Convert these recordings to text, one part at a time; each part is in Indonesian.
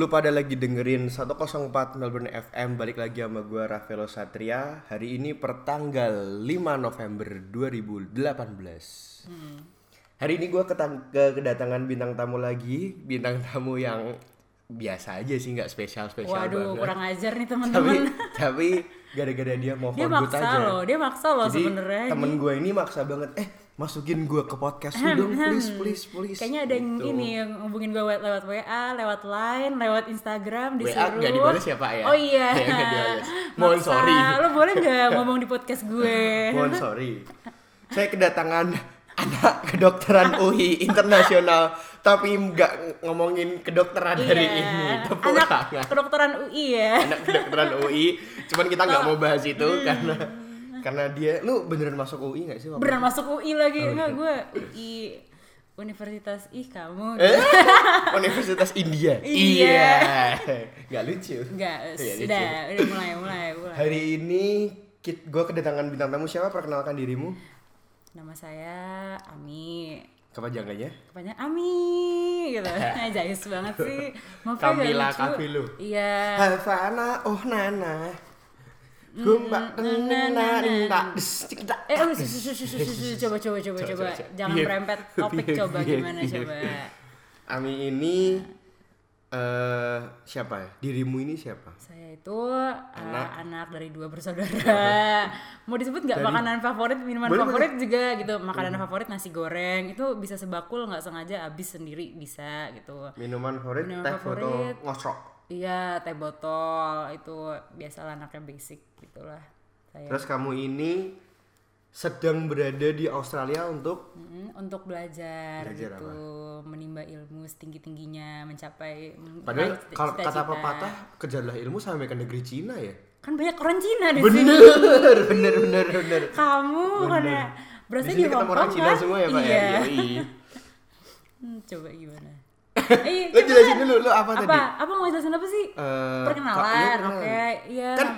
Lu pada lagi dengerin 104 Melbourne FM Balik lagi sama gue Rafaelo Satria. Hari ini pertanggal 5 November 2018 Hari ini gue kedatangan bintang tamu lagi. Bintang tamu yang biasa aja sih nggak spesial-spesial Waduh, banget. kurang ajar nih Tapi, teman-teman. tapi gara-gara dia mau Dia maksa aja. loh, dia maksa loh sebenarnya. temen gue ini maksa banget. Eh masukin gue ke podcast lu dong please please please Kayaknya ada yang Gitu. ini yang hubungin gue lewat, lewat WA, lewat Line, lewat Instagram, WA disuruh. nggak dibalas ya, Pak, ya? Oh iya. Ya. Mohon sorry. Lo boleh nggak ngomong di podcast gue? Mohon sorry. Saya kedatangan anak kedokteran UI internasional tapi nggak ngomongin kedokteran hari Iya. ini. Tepuk Anak tangan. kedokteran UI ya. Anak kedokteran UI. Cuman kita nggak mau bahas itu Hmm. karena karena dia lu beneran masuk UI nggak sih? Beneran masuk UI lagi enggak gue UI Universitas ih kamu Eh? Universitas India. Iya. Nggak lucu. Enggak, Iya, lucu. sudah, udah mulai, mulai, mulai. Hari ini gue kedatangan bintang tamu siapa? Perkenalkan dirimu. Nama saya Ami. Kepanjangannya? Kepanjangan Ami gitu. Jayus banget sih. Maaf ya, nggak Kamila lucu. Kafilu. Iya. Havana oh nana. Gumba nana nana tak. Eh, oh, coba, coba, coba, coba. coba. Jangan Biar- merempet topik biar- coba biar- gimana coba. Ami ini eh siapa ya? Dirimu ini siapa? Saya itu uh, Anak. anak. dari dua bersaudara. Mau disebut nggak Dari- makanan favorit, minuman Boleh, favorit juga gitu. Makanan favorit nasi goreng itu bisa sebakul nggak sengaja habis sendiri bisa gitu. Minuman favorit Minuman teh foto favorit. Iya, teh botol itu biasalah anaknya basic gitulah. Saya Terus kamu ini sedang berada di Australia untuk Mm, untuk belajar, Belajar gitu, menimba ilmu setinggi tingginya, mencapai padahal kalau kata pepatah kejarlah ilmu sampai ke negeri Cina ya. kan banyak orang Cina di sini. Bener, bener, bener, bener. Kamu karena Di sini di ketemu Hongkong orang Cina kan? semua ya pak iya. ya. Yoi. Hmm, coba gimana? Eh, Lo jelasin dulu lu apa, apa? tadi? Apa mau jelasin apa sih? Eh, Perkenalan, iya, oke, perkenalan. iya. Kan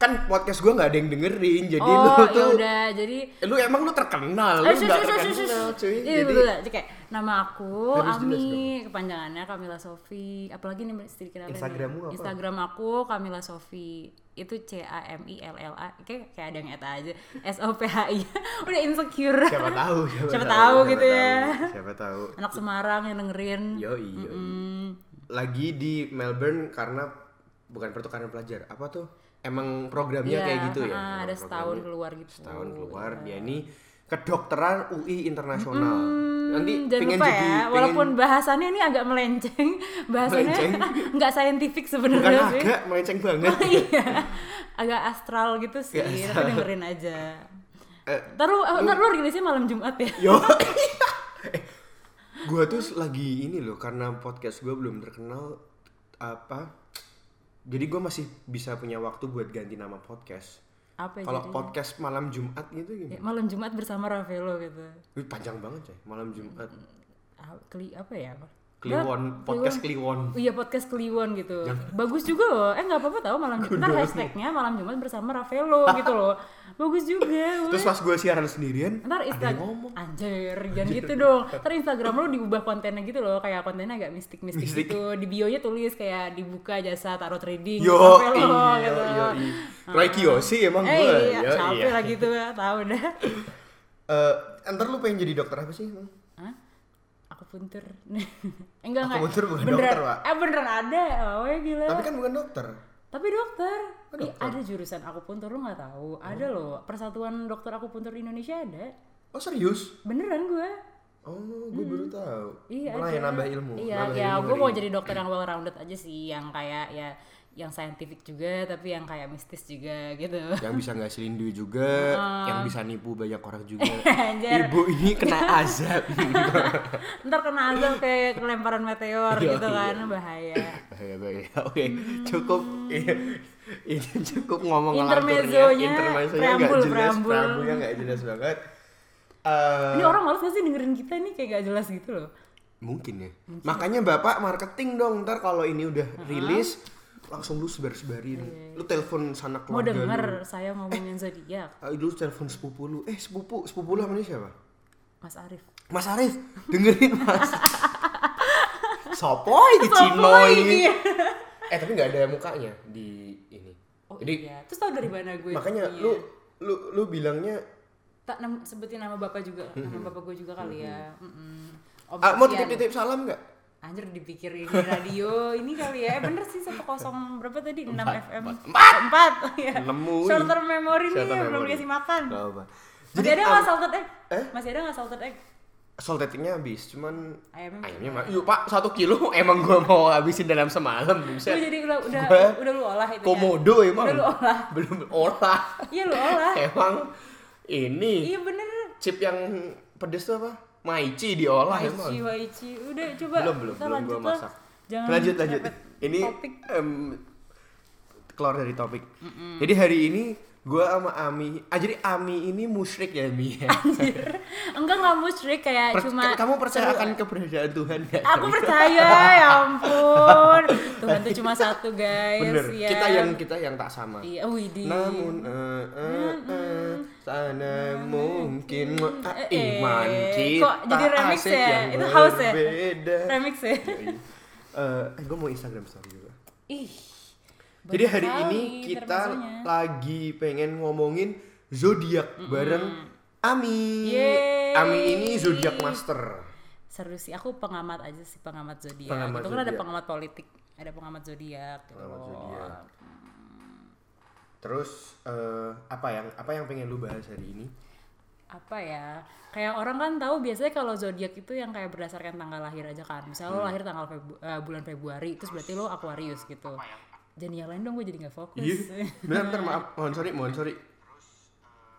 kan podcast gue nggak ada yang dengerin, jadi oh, lu ya tuh udah, jadi lu emang lu terkenal, lu Eh, nggak terkenal cuy. Iya, Jadi betul, betul. kayak nama aku Harus jelas Ami, kepanjangannya Kamila Sofi. Apalagi nih sedikit nih. Instagrammu apa? Instagram aku Kamila Sofi. Itu C A M I L L A. Kayak kayak ada yang eta aja. S O P H I. Udah insecure. siapa tahu, siapa, Siapa tahu gitu siapa ya. tahu, Siapa tahu. Anak Semarang yang dengerin. Yoi, yoi. Hmm, Lagi di Melbourne karena bukan pertukaran pelajar. Apa tuh? Emang programnya Iya, kayak gitu ya? ah, ada setahun keluar gitu. Setahun keluar. Dia ini kedokteran UI internasional. Nanti Hmm, jangan pengen lupa jadi ya, pengen- walaupun bahasannya ini agak melenceng, bahasannya Melenceng? nggak saintifik sebenarnya sih. agak melenceng banget. iya agak astral gitu sih tapi dengerin aja Eh, ntar lu, eh, ntar lu rilisnya malam Jumat ya Yo. eh, gua tuh lagi ini loh karena podcast gua belum terkenal apa. Jadi gua masih bisa punya waktu buat ganti nama podcast. apa ya Kalau podcast malam Jumat gitu Ya, gimana? malam Jumat bersama Ravelo gitu. Wih, panjang banget coy, malam Jumat. Ah, keli apa ya? Kliwon, podcast Kliwon. Iya podcast Kliwon gitu. Bagus juga loh. Eh nggak apa-apa tau malam Jumat. Ntar hashtagnya malam Jumat bersama Ravelo gitu loh bagus juga Terus pas gue siaran sendirian, ntar Instagram anjir jangan gitu dong ntar Instagram lo diubah kontennya gitu loh kayak kontennya agak mistik-mistik Mistik. gitu di bio nya tulis kayak dibuka jasa taruh trading Yo, iya, gitu yo, Roy Kiyoshi emang Eh gue. iya, capek lah gitu ya, tahu dah. Eh, ntar lu pengen jadi dokter apa sih? Hah? Aku punter. enggak enggak. Akupuntur bukan beneran, dokter, Pak. Eh beneran ada. Oh ya gila. Tapi kan bukan dokter. Tapi dokter. Oh, dokter. ada jurusan aku punter lu nggak tahu. Ada loh. Persatuan Dokter Aku Punter Indonesia ada. Oh serius? Beneran gue. Oh, gue baru tahu. Iya. Mulai ada. nambah ilmu. Iya, nambah ya ilmu gue mau jadi dokter yang well rounded aja sih, yang kayak ya yang saintifik juga tapi yang kayak mistis juga gitu. yang bisa ngasihin duit juga, yang bisa nipu banyak orang juga. Ibu ini kena azab. Ntar kena azab kayak kelemparan meteor Iya, gitu kan, iya. bahaya. bahaya bahaya. Oke, cukup. ini cukup ngomong Intermezzonya, Intermezzonya nggak preambul, jelas, preambul. preambulnya nggak jelas banget. Eh, Ini orang males gak sih dengerin kita nih kayak gak jelas gitu loh. mungkin ya. Makanya bapak marketing dong. Ntar kalau ini udah rilis, langsung lu sebar-sebarin. Lu telepon sana Iya, Mau keluarga denger lu. saya ngomongin zodiak, Ah, lu telepon sepupu lu. Eh sepupu, sepupu lu namanya siapa? Mas Arif. Mas Arif, dengerin mas. Sopoy di Cinoy. iya. Eh tapi nggak ada mukanya di ini. Jadi iya. Terus tau dari mana gue? makanya punya? lu lu lu bilangnya tak nam- sebutin nama bapak juga, nama bapak gue juga kali ya. Mm-mm. ah, mau titip-titip salam nggak? Anjir dipikir ini radio ini kali ya. Eh bener sih 100 berapa tadi? 6 Empat, FM. empat. 4. ya. Nemu. Short term memory nih belum dikasih makan. Apa. Masih ada nggak salted egg? Eh? Masih ada nggak salted egg? Saltednya habis, cuman Ayamnya. ayamnya mah. Yuk pak, satu kilo emang gua mau habisin dalam semalam, Gue buset. jadi udah udah Gua- udah lu olah itu. Komodo emang. Udah lu olah. Belum olah. Iya lu olah. Emang ini Iya bener. chip yang pedes tuh apa? Maici diolah emang. Waici, waici. Udah coba. belum belum belum lah. masak Jangan lanjut lanjut ini topik. Keluar dari topik jadi hari ini gua sama Ami ah jadi Ami ini musyrik ya Mi ya? Enggak nggak musyrik kayak Per- cuma kamu percaya akan keberadaan Tuhan gak? Aku percaya, ya ampun. Tuhan tuh cuma satu guys. bener ya. kita yang kita yang tak sama Iya, widih. namun eh, eh, eh, sana mungkin Eh, eh, iman kita kok jadi remix ya? Itu house ya? remix ya. Yoi. Eh, eh gue mau Instagram story juga Ih. Jadi hari ini kita lagi pengen ngomongin zodiak bareng Ami. Yeay. Ami ini zodiak master. Seru sih, aku pengamat aja sih pengamat zodiak. Pengamat Itu kan ada pengamat politik, ada pengamat zodiak gitu Pengamat zodiak. Terus eh, apa yang apa yang pengen lu bahas hari ini? apa ya kayak orang kan tahu biasanya kalau zodiak itu yang kayak berdasarkan tanggal lahir aja kan misalnya Hmm. lo lahir tanggal Febu- eh, bulan Februari terus berarti lo Aquarius gitu jangan yang lain dong gue jadi nggak fokus Iya. Bentar, bentar maaf, mohon sorry, mohon sorry.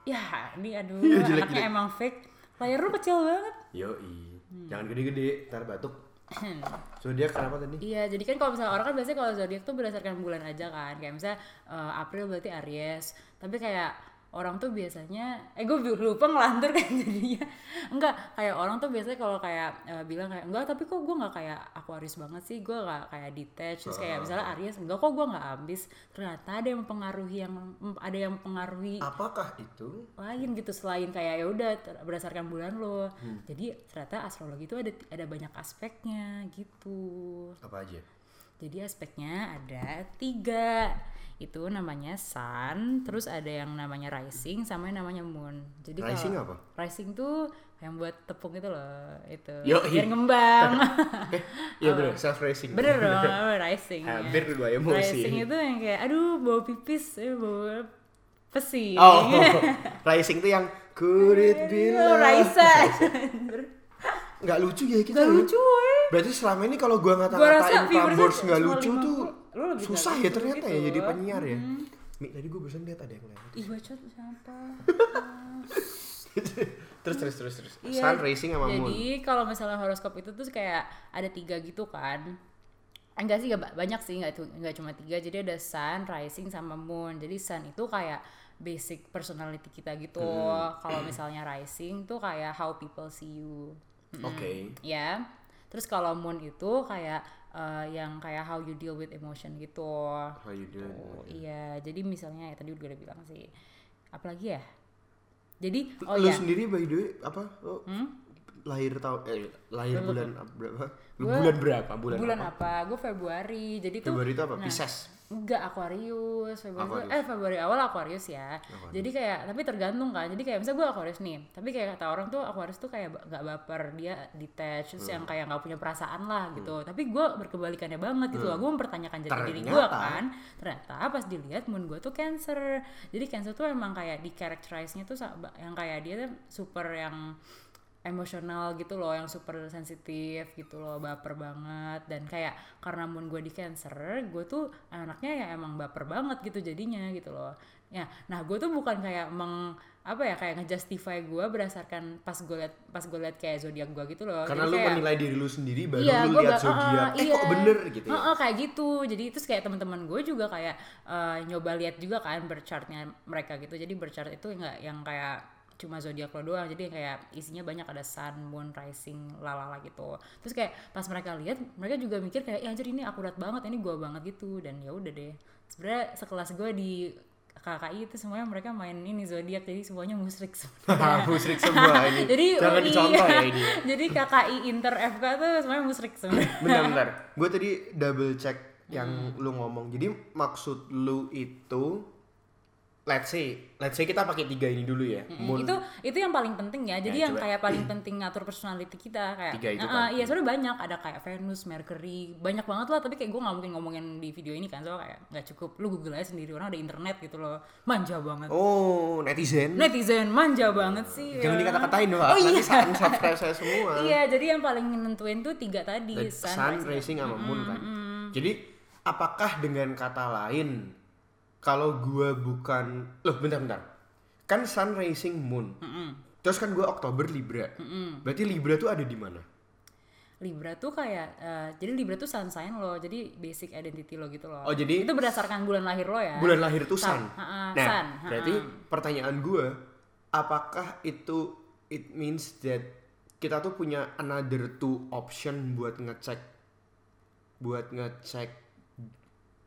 ya ini aduh Iya, jelek, anaknya jelek. emang fake layar lu kecil banget Yoi. Hmm. Jangan gede-gede, ntar batuk. Zodiak kenapa tadi? Iya, jadi kan kalau misalnya orang kan biasanya kalau zodiak tuh berdasarkan bulan aja kan. Kayak misalnya eh, April berarti Aries. Tapi kayak orang tuh biasanya eh gue lupa ngelantur kan jadinya. Enggak, kayak orang tuh biasanya kalau kayak eh, bilang kayak enggak tapi kok gue nggak kayak Aquarius banget sih. Gue nggak kayak detached. Terus kayak misalnya Aries enggak kok gue nggak ambis. Ternyata ada yang mempengaruhi yang ada yang mempengaruhi Apakah itu? lain gitu selain kayak ya udah berdasarkan bulan lo. Jadi ternyata astrologi itu ada ada banyak aspeknya gitu. Apa aja? Jadi aspeknya ada tiga itu namanya sun, terus ada yang namanya rising, sama yang namanya moon. Jadi kalau- Rising apa? Rising tuh yang buat tepung itu loh, itu Yoi. biar ngembang. Eh, iya bener, self racing. Bener dong, rising. ya. Hampir dua emosi. Rising itu yang kayak, aduh bau pipis, eh, bau pesi. Oh, rising tuh yang could it be Lo love? Raisa. Nggak lucu ya kita. Gak ya? lucu woy. Berarti selama ini kalau gua ngata-ngatain Prambors nggak lucu 50. tuh Lu lebih susah ya lucu ternyata ya gitu. jadi penyiar ya. Mi, tadi gua barusan lihat ada yang lain. Ih bacot siapa? terus terus terus terus. Iya, Sun racing sama moon. Jadi kalau misalnya horoskop itu tuh kayak ada tiga gitu kan. Enggak sih, enggak banyak sih, enggak, enggak cuma tiga. Jadi ada sun, rising, sama moon. Jadi sun itu kayak basic personality kita gitu. Hmm. Kalau misalnya rising tuh kayak how people see you. Oke. Ya. Terus kalau moon itu kayak eh, yang kayak how you deal with emotion gitu. How you doing? Oh, iya, jadi misalnya ya tadi udah bilang sih. Apalagi ya? Jadi oh lu ya. sendiri by the way apa? Lo Hmm? lahir tahun eh lahir bulan ap- berapa? Gua- bulan berapa? Bulan, bulan apa? apa? Gue Februari. Jadi tuh Februari itu apa? nah, Pisces. Enggak Aquarius, Februari Aquarius. eh Februari awal Aquarius ya. Jadi kayak tapi tergantung kan. Jadi kayak misalnya gue Aquarius nih, tapi kayak kata orang tuh Aquarius tuh kayak nggak baper, dia detached, terus Hmm. yang kayak nggak punya perasaan lah gitu. Tapi gue berkebalikannya banget gitu loh. Gue mempertanyakan jati diri gue kan. Ternyata pas dilihat moon gue tuh Cancer. Jadi Cancer tuh emang kayak di characterize-nya tuh yang kayak dia tuh super yang emosional gitu loh yang super sensitif gitu loh baper banget dan kayak karena moon gue di cancer gue tuh anaknya ya emang baper banget gitu jadinya gitu loh ya nah gue tuh bukan kayak meng apa ya kayak ngejustify gue berdasarkan pas gue liat pas gue liat kayak zodiak gue gitu loh Karena Jadi lu kayak- menilai diri lu sendiri baru Iya, lu ba- zodiak. uh, eh kok iya. bener gitu ya. Heeh, kayak gitu. Jadi terus kayak teman-teman gue juga kayak eh, nyoba lihat juga kan berchartnya mereka gitu. Jadi berchart itu nggak yang kayak cuma zodiak lo doang jadi kayak isinya banyak ada sun, moon, rising, lalala gitu. Terus kayak pas mereka lihat, mereka juga mikir kayak, ya anjir ini akurat banget, ini gue banget gitu dan ya udah deh. Sebenarnya sekelas gue di KKI itu semuanya mereka main ini zodiak jadi semuanya musrik sebenarnya. musrik semua ini jadi jangan UI, dicontoh ya ini jadi KKI Inter FK tuh semuanya musrik sebenarnya. bentar-bentar gue tadi double check yang Hmm. lu ngomong jadi maksud lu itu let's say let's say kita pakai tiga ini dulu ya Mm, Moon- itu itu yang paling penting ya jadi Ya, yang coba. kayak paling penting ngatur personality kita kayak Tiga itu Ah, kan. iya sebenarnya banyak ada kayak Venus Mercury banyak banget lah tapi kayak gue nggak mungkin ngomongin di video ini kan soalnya kayak nggak cukup lu google aja sendiri orang ada internet gitu loh manja banget oh netizen netizen manja banget sih jangan ya. dikata-katain dong oh, nanti iya. subscribe saya semua iya jadi yang paling nentuin tuh tiga tadi Dan Sun, Sun, Rising. Racing sama Moon kan. Jadi apakah dengan kata lain kalau gua bukan loh bentar-bentar. Kan Sun Racing Moon. Terus kan gua Oktober Libra. Berarti Libra tuh ada di mana? Libra tuh kayak eh, jadi Libra tuh sun sign lo jadi basic identity lo gitu loh Oh, jadi- itu berdasarkan bulan lahir lo ya Bulan lahir tuh Sun. Sun, Nah, Sun, berarti pertanyaan gua apakah itu it means that kita tuh punya another two option buat ngecek buat ngecek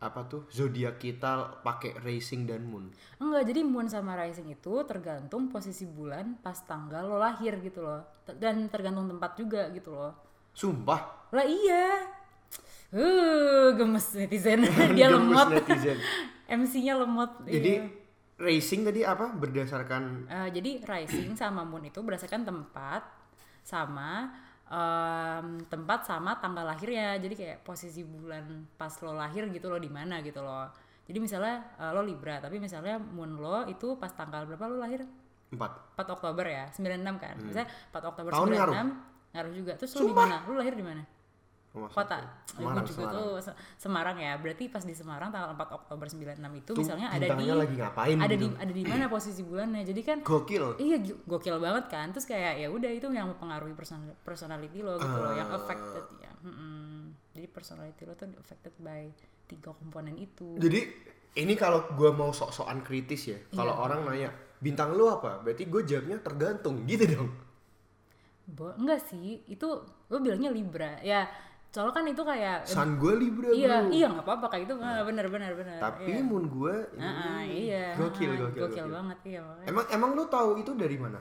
apa tuh zodiak kita pakai racing dan moon. Enggak, jadi moon sama rising itu tergantung posisi bulan pas tanggal lo lahir gitu loh. Dan tergantung tempat juga gitu loh. Sumpah. Lah iya. Uh, gemes netizen. Dia Gemes lemot. netizen. MC-nya lemot. Jadi iya. racing tadi apa berdasarkan Eh, jadi rising sama moon itu berdasarkan tempat sama em, tempat sama tanggal lahirnya. Jadi kayak posisi bulan pas lo lahir gitu lo di mana gitu loh. Jadi misalnya eh, lo Libra, tapi misalnya moon lo itu pas tanggal berapa lo lahir? 4 4 Oktober ya, 96 kan. Misalnya 4 Oktober Hmm. Tahun 96 ngaruh? ngaruh juga. Terus lu di mana? Lu lahir di mana? Rumah Kota. Semarang, juga Semarang. tuh Se- Semarang ya. Berarti pas di Semarang tanggal 4 Oktober 96 itu Tuh, misalnya ada di lagi ngapain ada gitu. di ada di mana posisi bulannya. Jadi kan Gokil. Iya gokil banget kan. Terus kayak ya udah itu yang mempengaruhi person personality lo gitu loh, yang Ah. affected ya. Mm-mm. Jadi personality lo tuh affected by tiga komponen itu. Jadi ini kalau gua mau sok-sokan kritis ya. Kalau Iya. orang nanya bintang lu apa? Berarti gue jawabnya tergantung gitu dong. Bo- enggak sih, itu lo bilangnya Libra. Ya, soalnya kan itu kayak Sun gue Libra iya, bro. iya nggak apa-apa kayak gitu. Ah, bener bener bener. Tapi iya. moon gue Ah, ah, iya. gokil, ah, gokil, gokil gokil. banget iya makanya. Emang emang lu tahu itu dari mana?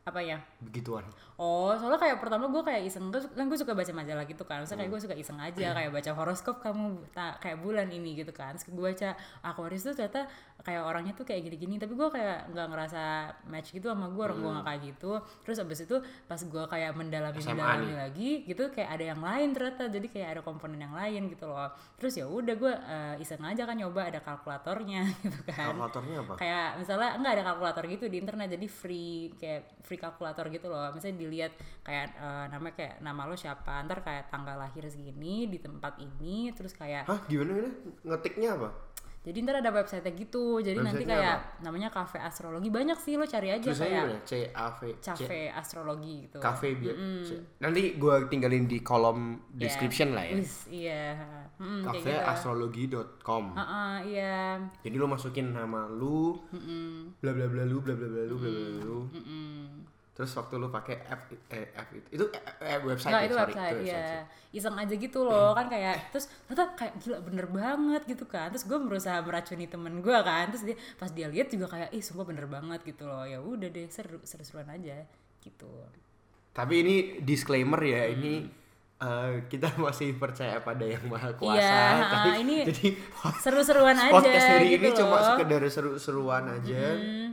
Apa ya? Begituan. Oh, soalnya kayak pertama gue kayak iseng, su- kan gue suka baca majalah gitu kan. Misalnya kayak gue suka iseng aja, kayak baca horoskop kamu tak kayak bulan ini gitu kan. Gue baca Aquarius tuh ternyata kayak orangnya tuh kayak gini-gini. Tapi gue kayak nggak ngerasa match gitu sama gue, orang gue nggak kayak gitu. Terus abis itu pas gue kayak mendalami SMA mendalami nih. lagi gitu, kayak ada yang lain ternyata. Jadi kayak ada komponen yang lain gitu loh. Terus ya udah gue eh, iseng aja kan nyoba ada kalkulatornya gitu kan Kalkulatornya apa? kayak misalnya enggak ada kalkulator gitu di internet jadi free kayak free kalkulator gitu loh misalnya dilihat kayak eh, namanya kayak nama lo siapa ntar kayak tanggal lahir segini di tempat ini terus kayak Hah gimana gimana? Ngetiknya apa? Jadi ntar ada website gitu jadi nanti Websitenya kayak namanya cafe astrologi banyak sih lo cari aja Tulisannya kayak gimana? C A V cafe astrologi gitu Cafe biar. C- Nanti gue tinggalin di kolom Ya. description lah ya. Iya Hmm, kayak gitu Cafeastrologi.com. Heeh, iya Jadi lu masukin nama lu, bla bla bla lu, bla bla bla lu, bla bla bla lu. Mm-mm. Terus waktu lu pakai app eh, app itu, itu eh, website Nggak, ya, itu sorry, website, itu iya. sih. Iseng aja gitu loh, kan kayak terus ternyata kayak gila bener banget gitu kan. Terus gue berusaha meracuni temen gue kan. Terus dia pas dia lihat juga kayak ih sumpah bener banget gitu loh. Ya udah deh seru seru-seruan aja gitu. Tapi ini disclaimer ya, Hmm. ini eh, kita masih percaya pada yang maha kuasa. Iya, tapi ini jadi Seru-seruan aja podcast hari gitu ini cuma loh. sekedar seru-seruan aja Hmm,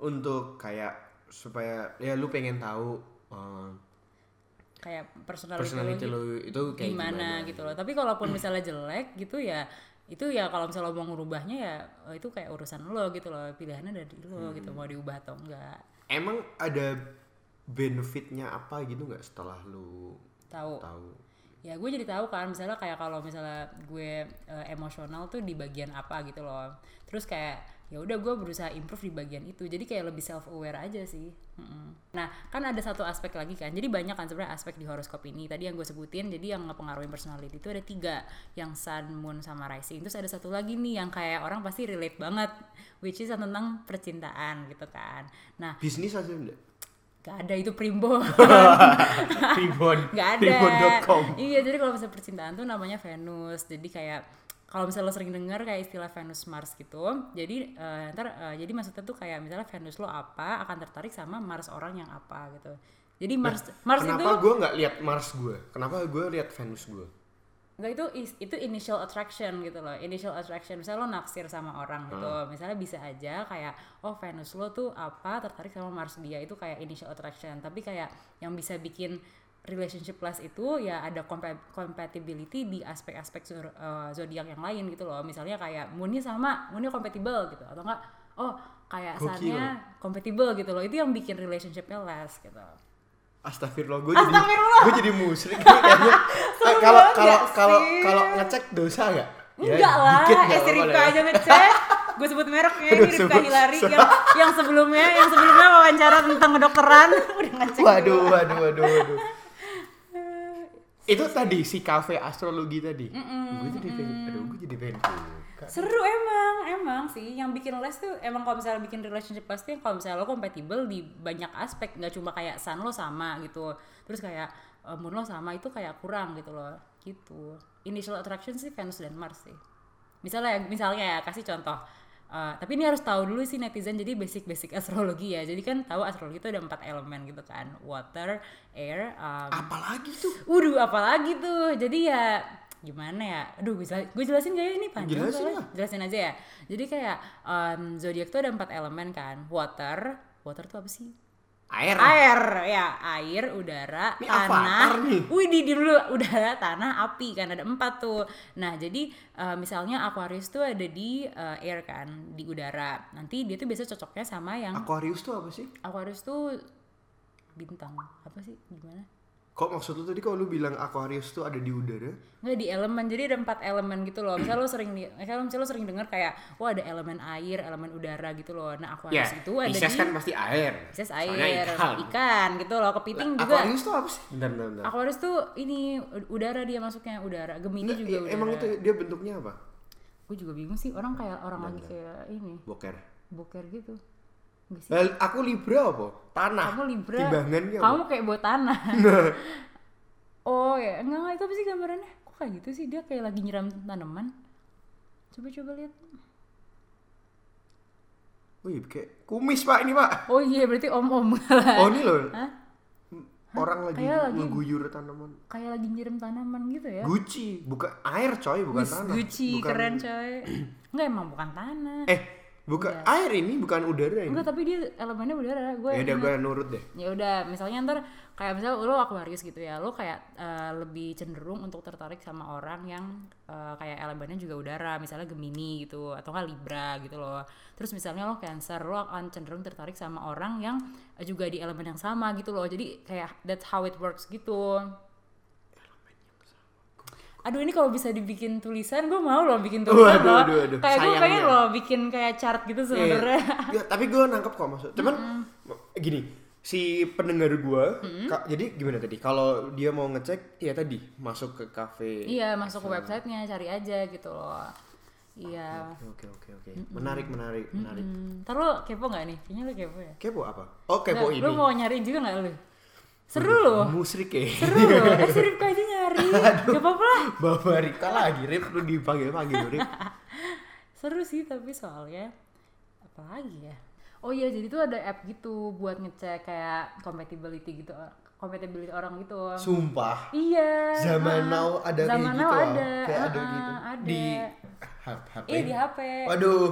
untuk kayak supaya ya lu pengen tahu eh, kayak personality, personality lu itu kayak gimana, gimana, gitu loh. Tapi kalaupun misalnya jelek gitu ya itu ya kalau misalnya lo mau ngerubahnya ya oh, itu kayak urusan lo gitu loh pilihannya dari lo gitu Hmm. mau diubah atau enggak Emang ada benefitnya apa gitu nggak setelah lu tahu tahu? ya gue jadi tahu kan misalnya kayak kalau misalnya gue eh, emosional tuh di bagian apa gitu loh terus kayak ya udah gue berusaha improve di bagian itu. Jadi kayak lebih self aware aja sih. Nah kan ada satu aspek lagi kan. Jadi banyak kan sebenarnya aspek di horoskop ini. Tadi yang gue sebutin jadi yang ngepengaruhi personality itu ada tiga. Yang sun moon sama rising. Terus ada satu lagi nih yang kayak orang pasti relate banget which is tentang percintaan gitu kan. Nah Bisnis aja enggak? gak ada itu primbo. Ribon. nggak ada. Ribon.com. iya jadi kalau misalnya percintaan tuh namanya Venus. Jadi kayak kalau misalnya lo sering dengar kayak istilah Venus Mars gitu jadi eh, ntar eh, jadi maksudnya tuh kayak misalnya Venus lo apa akan tertarik sama Mars orang yang apa gitu jadi Mars Mars itu Kenapa gue nggak lihat Mars gue? Kenapa gue lihat Venus gue? Enggak itu itu initial attraction gitu loh. Initial attraction misalnya lo naksir sama orang gitu. Misalnya bisa aja kayak oh Venus lo tuh apa tertarik sama Mars dia itu kayak initial attraction. Tapi kayak yang bisa bikin relationship plus itu ya ada compa- compatibility di aspek-aspek eh, zodiak yang lain gitu loh. Misalnya kayak moonnya sama, moonnya compatible gitu atau enggak oh kayak sunnya compatible gitu loh. Itu yang bikin relationshipnya less gitu. Astagfirullah, gue jadi gue jadi musyrik nih kayaknya. Eh, Kalau kalau gak kalau kalau ngecek dosa? Ya, Enggak lah, dikit nggak eh lah ya. aja ngecek Gue sebut mereknya, ini Ripka sebut- Hilari sebut. yang, yang sebelumnya, yang sebelumnya wawancara tentang kedokteran Udah ngecek Waduh, juga. waduh, waduh, waduh. Itu tadi si kafe astrologi tadi. Gue jadi pengen, aduh, gue jadi pengen buka. Seru emang, emang sih. Yang bikin les tuh, emang kalau misalnya bikin relationship pasti Kalau misalnya lo compatible di banyak aspek. Nggak cuma kayak sun lo sama gitu. Terus kayak eh, moon lo sama, itu kayak kurang gitu loh. Gitu. Initial attraction sih Venus dan Mars sih. Misalnya misalnya ya kasih contoh Uh, tapi ini harus tahu dulu sih netizen jadi basic-basic astrologi ya jadi kan tahu astrologi itu ada empat elemen gitu kan water air um, Apalagi tuh? Waduh, apalagi tuh. Jadi ya gimana ya? Aduh, gue jela- gue jelasin gak ya ini panjang Jelasin lah. Jelasin aja ya. Jadi kayak um, zodiak tuh ada empat elemen kan. Water, water tuh apa sih? Air. Air, ya air, udara, Ini tanah. Wih, di, di dulu udara, tanah, api kan ada empat tuh. Nah jadi uh, misalnya Aquarius tuh ada di uh, air kan, di udara. Nanti dia tuh biasa cocoknya sama yang Aquarius tuh apa sih? Aquarius tuh bintang apa sih? Gimana? Kok maksud lu tadi kalau lu bilang Aquarius tuh ada di udara? Nggak di elemen, jadi ada empat elemen gitu loh. Misalnya lo sering, kalau misalnya lo sering dengar kayak, wah ada elemen air, elemen udara gitu loh. Nah Aquarius itu ada Ya, Pisces di kan pasti air. Pisces air, ikan. ikan. gitu loh. Kepiting Lah, juga. Aquarius tuh apa sih? Bentar, bentar, bentar. Aquarius tuh ini udara dia masuknya udara. Gemini Nggak, juga i- udara. emang itu dia bentuknya apa? Gue juga bingung sih. Orang kayak orang lagi kayak ini Boker. boker gitu. Sih. Aku Libra apa? Tanah. Kamu Libra. Timbangannya apa? Kamu kayak buat tanah. oh ya, enggak enggak itu apa sih gambarannya? Kok kayak gitu sih? Dia kayak lagi nyiram tanaman. Coba coba lihat. Wih, kayak kumis pak ini pak. Oh iya berarti om-om Oh ini loh. Hah? Orang lagi Kayak lagi- tanaman. kayak lagi nyiram tanaman gitu ya. Gucci, bukan air coy, bukan Wis, tanah. Gucci Bukan- keren coy. Enggak emang bukan tanah. Eh, bukan air ini, bukan udara ini. Enggak tapi dia elemennya udara. Gue Ya udah gue nurut deh. ya udah misalnya ntar kayak misal lo Aquarius gitu ya lo kayak eh, lebih cenderung untuk tertarik sama orang yang eh, kayak elemennya juga udara misalnya Gemini gitu atau nggak Libra gitu loh terus misalnya lo Cancer lo akan cenderung tertarik sama orang yang juga di elemen yang sama gitu loh jadi kayak that's how it works gitu Aduh ini kalau bisa dibikin tulisan gue mau loh bikin tulisan Waduh, loh. aduh, aduh. Kayak gue pengen loh bikin kayak chart gitu sebenarnya. ya, tapi gue nangkep kok maksud. Cuman gini, si pendengar gue, jadi gimana tadi? Kalau dia mau ngecek, ya tadi masuk ke kafe. Iya masuk ke websitenya cari aja gitu loh. Iya. Oke oke oke. Menarik menarik menarik. Hmm, ntar lo kepo gak nih? Kayaknya lo kepo ya? Kepo apa? Oh kepo Nggak, ini. Lo mau nyari juga gak lo? Seru loh. Musrik ya. Seru loh. Eh si Ripka aja nyari. Gak apa-apa lah. Bawa Rika lagi, Rip lu dipanggil panggil Rip. Seru sih tapi soalnya. Apalagi ya? Oh iya jadi tuh ada app gitu buat ngecek kayak compatibility gitu. Compatibility orang gitu. Sumpah. Iya. Zaman ah. now ada kayak Zaman gitu. now ah. ada. Kayak ada ah, gitu. Ada. Di HP. Iya di HP. Waduh.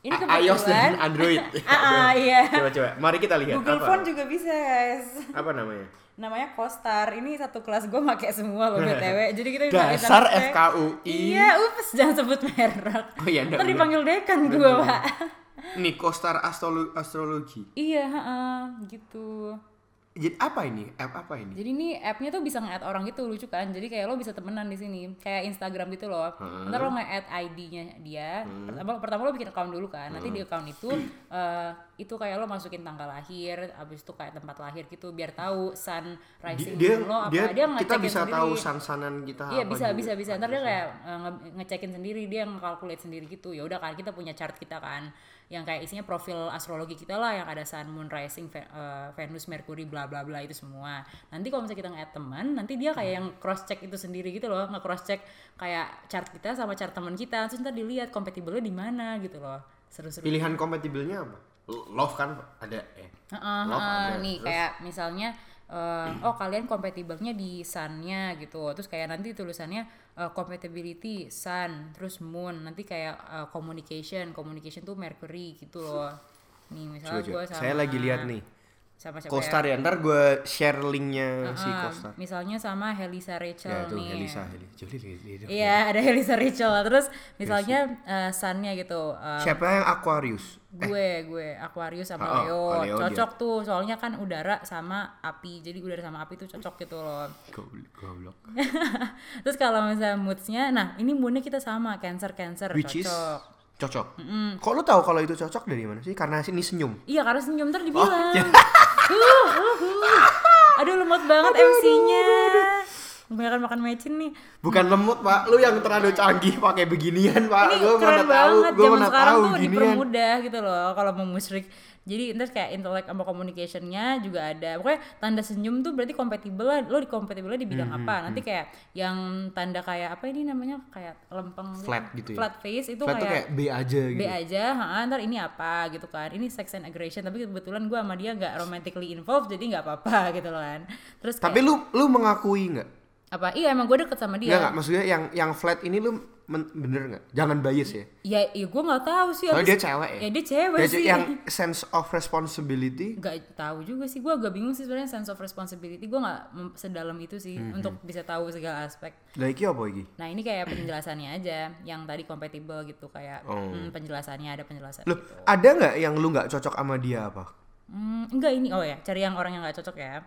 Ini A- iOS dan kebetulan. Android. Ah, ah, iya. Coba coba. Mari kita lihat Google apa. Phone juga bisa guys. Apa namanya? namanya Costar ini satu kelas gue pakai semua loh btw jadi kita bisa Dasar FKUI. iya ups jangan sebut merek Oh iya, ntar enggak. dipanggil dekan gue pak Nih, Astrolo- Astrologi. iya heeh, gitu Jadi apa ini? App apa ini? jadi ini appnya tuh bisa nge-add orang gitu lucu kan? Jadi kayak lo bisa temenan di sini kayak Instagram gitu loh. Ntar lo nge-add ID-nya dia. Pertama pertama lo bikin account dulu kan. Nanti di account itu eh, itu kayak lo masukin tanggal lahir abis itu kayak tempat lahir gitu biar tahu sun rising dia lo apa. dia, kita ngecekin bisa sendiri. tahu san-sanan kita Iya apa bisa juga. bisa bisa. Ntar dia kayak uh, nge- ngecekin sendiri dia nge-calculate sendiri gitu. Ya udah kan kita punya chart kita kan yang kayak isinya profil astrologi kita lah yang ada sun moon rising uh, Venus Mercury bla bla bla itu semua. Nanti kalau misalnya kita nge teman nanti dia kayak yang cross check itu sendiri gitu loh nge cross check kayak chart kita sama chart teman kita terus ntar dilihat compatible di mana gitu loh. Seru-seru. Pilihan kompatibelnya apa? Love kan ada eh Heeh, Love heeh, ada. nih Terus? kayak misalnya eh, oh kalian kompatibelnya di sun-nya gitu. Terus kayak nanti tulisannya eh, compatibility sun terus moon. Nanti kayak eh, communication. Communication tuh mercury gitu loh. Nih misalnya gue sama saya lagi lihat nih. sama siapa Costar ya? ntar gue share linknya si Ah, Costar. misalnya sama Helisa Rachel ya tuh nih. Helisa Helisa. Iya ada Helisa Rachel. Terus misalnya eh, sun-nya gitu eh, siapa yang Aquarius gue gue Aquarius sama Oh, oh, Leo. oh, Leo cocok tuh soalnya kan udara sama api. Jadi udara sama api tuh cocok gitu loh. Goblok, terus kalau misalnya moodsnya nah ini moodnya kita sama cancer cancer which is cocok. cocok. Kok lu tahu kalau itu cocok dari mana sih? Karena sini senyum. Iya karena senyum ntar Oh, dibilang. iya. Huh, huh, huh. aduh lemot banget MC-nya kebanyakan makan mecin nih. Bukan lemot pak. Lu yang terlalu canggih pakai beginian pak. Ini gue keren mana tahu banget. gue zaman mana sekarang tahu tuh ginian dipermudah gitu loh kalau mau musrik jadi ntar kayak intelek sama communicationnya juga ada. Pokoknya tanda senyum tuh berarti kompatibel lah. Lo di kompatibel di Hmm, bidang apa? Nanti kayak yang tanda kayak apa ini namanya? Kayak lempeng Flat gitu ya? flat face itu Flat kayak kayak B aja gitu. B aja, ha, ntar ini apa gitu kan. Ini sex and aggression, tapi kebetulan gue sama dia nggak romantically involved, jadi nggak apa-apa gitu loh kan. Terus kayak, tapi lu lu mengakui nggak apa? Iya emang gue deket sama dia. Nggak nggak maksudnya yang yang flat ini lu men- bener nggak jangan bias ya Ya, ya gue nggak tahu sih. soalnya dia cewek ya Ya dia cewek Dia sih. yang sense of responsibility Gak tahu juga sih. Gue agak bingung sih sebenarnya sense of responsibility. Gue nggak sedalam itu sih Hmm, untuk bisa tahu segala aspek. lah iki apa iki Nah ini kayak penjelasannya aja, yang tadi compatible gitu kayak Oh. hmm, penjelasannya ada penjelasan. Loh, ada nggak yang lu nggak cocok sama dia apa? Hmm, enggak ini oh ya, cari yang orang yang nggak cocok ya.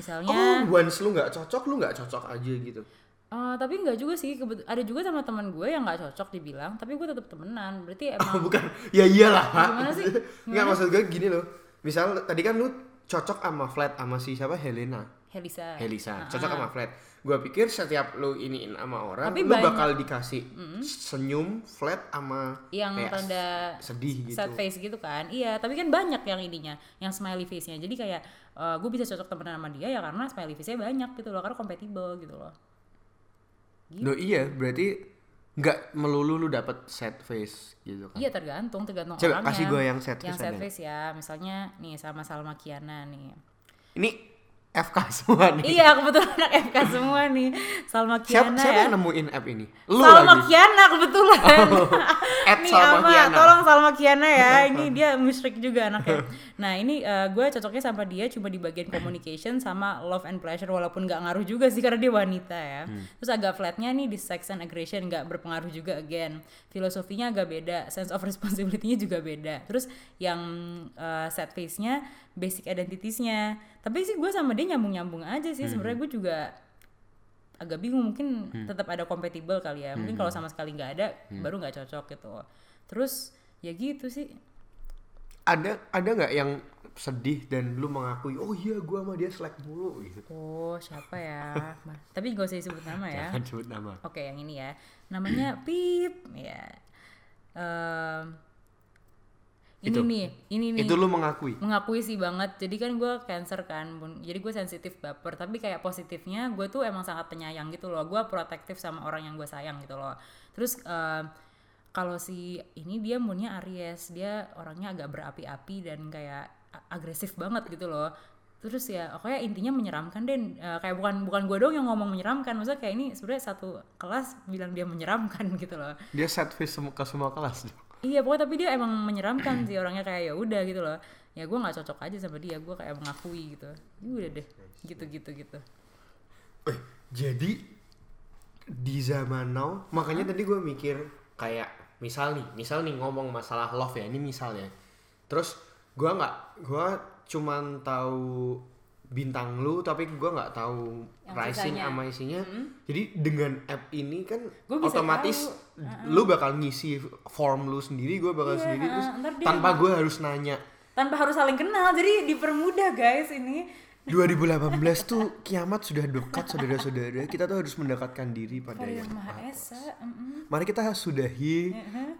Misalnya. Oh, once lu nggak cocok, lu nggak cocok aja gitu. Eh, tapi nggak juga sih kebet- ada juga sama teman gue yang nggak cocok dibilang tapi gue tetap temenan berarti emang Oh, bukan. Ya iyalah, Pak. Gimana sih? Nggak maksud gue gini loh. Misal tadi kan lu cocok sama flat sama si siapa Helena. Helisa Helisa, cocok sama flat. Gua pikir setiap lu iniin sama orang, Tapi lu banyak. bakal dikasih senyum flat sama yang kayak tanda sedih gitu. sad face gitu kan iya tapi kan banyak yang ininya yang smiley face nya jadi kayak eh, gue bisa cocok temenan sama dia ya karena smiley face nya banyak gitu loh karena compatible gitu loh Loh iya, berarti nggak melulu lu dapet sad face gitu kan. iya tergantung tergantung Coba orangnya kasih gue yang sad yang face sad ada. face ya misalnya nih sama Salma Kiana nih Ini FK semua nih. iya kebetulan anak FK semua nih Salma Siapa, Kiana siapa ya yang nemuin app ini? Lu Salma lagi. Kiana kebetulan. At nih Salma Ama, Kiana. tolong Salma Kiana ya. Ini dia musyrik juga anaknya. Nah ini gue cocoknya sama dia cuma di bagian communication sama love and pleasure walaupun nggak ngaruh juga sih karena dia wanita ya. Hmm. Terus agak flatnya nih di sex and aggression nggak berpengaruh juga again. Filosofinya agak beda, sense of responsibility-nya juga beda. Terus yang uh, set face-nya basic identities-nya. Tapi sih gue sama dia nyambung-nyambung aja Hmm. sih. Sebenarnya gue juga agak bingung mungkin tetap ada compatible kali ya mungkin Hmm. kalau sama sekali nggak ada baru nggak cocok gitu terus ya gitu sih Ada ada nggak yang sedih dan lu mengakui, oh iya gua sama dia slack mulu gitu. oh siapa ya tapi gak usah disebut nama ya Jangan sebut nama. oke yang ini ya namanya Pip ya Em, ini Itu. nih ini nih. Itu lu mengakui. mengakui sih banget. Jadi kan gue cancer kan Bun. jadi gue sensitif baper. Tapi kayak positifnya gue tuh emang sangat penyayang gitu loh. Gue protektif sama orang yang gue sayang gitu loh. Terus eh, kalau si ini dia moonnya Aries. Dia orangnya agak berapi-api dan kayak agresif banget gitu loh. Terus ya pokoknya intinya menyeramkan deh Eh, kayak bukan bukan gue dong yang ngomong menyeramkan. Maksudnya kayak ini sebenarnya satu kelas bilang dia menyeramkan gitu loh. Dia sad face ke semua kelas. Iya pokoknya tapi dia emang menyeramkan sih orangnya kayak ya udah gitu loh. Ya gue nggak cocok aja sama dia, gue kayak mengakui gitu. Ya udah deh, gitu gitu gitu. Eh, jadi di zaman now, makanya tadi gue mikir kayak misal nih, misal nih ngomong masalah love ya, ini misal ya. Terus gue nggak, gue cuman tahu bintang lu, tapi gue nggak tahu Yang rising sisanya. sama isinya. Jadi dengan app ini kan Gua bisa otomatis lu bakal ngisi form lu sendiri, gue bakal Iya, sendiri terus dia tanpa gue harus nanya. tanpa harus saling kenal jadi dipermudah guys ini 2018 tuh kiamat sudah dekat saudara-saudara. Kita tuh harus mendekatkan diri pada yang Maha Esa. Mari kita sudahi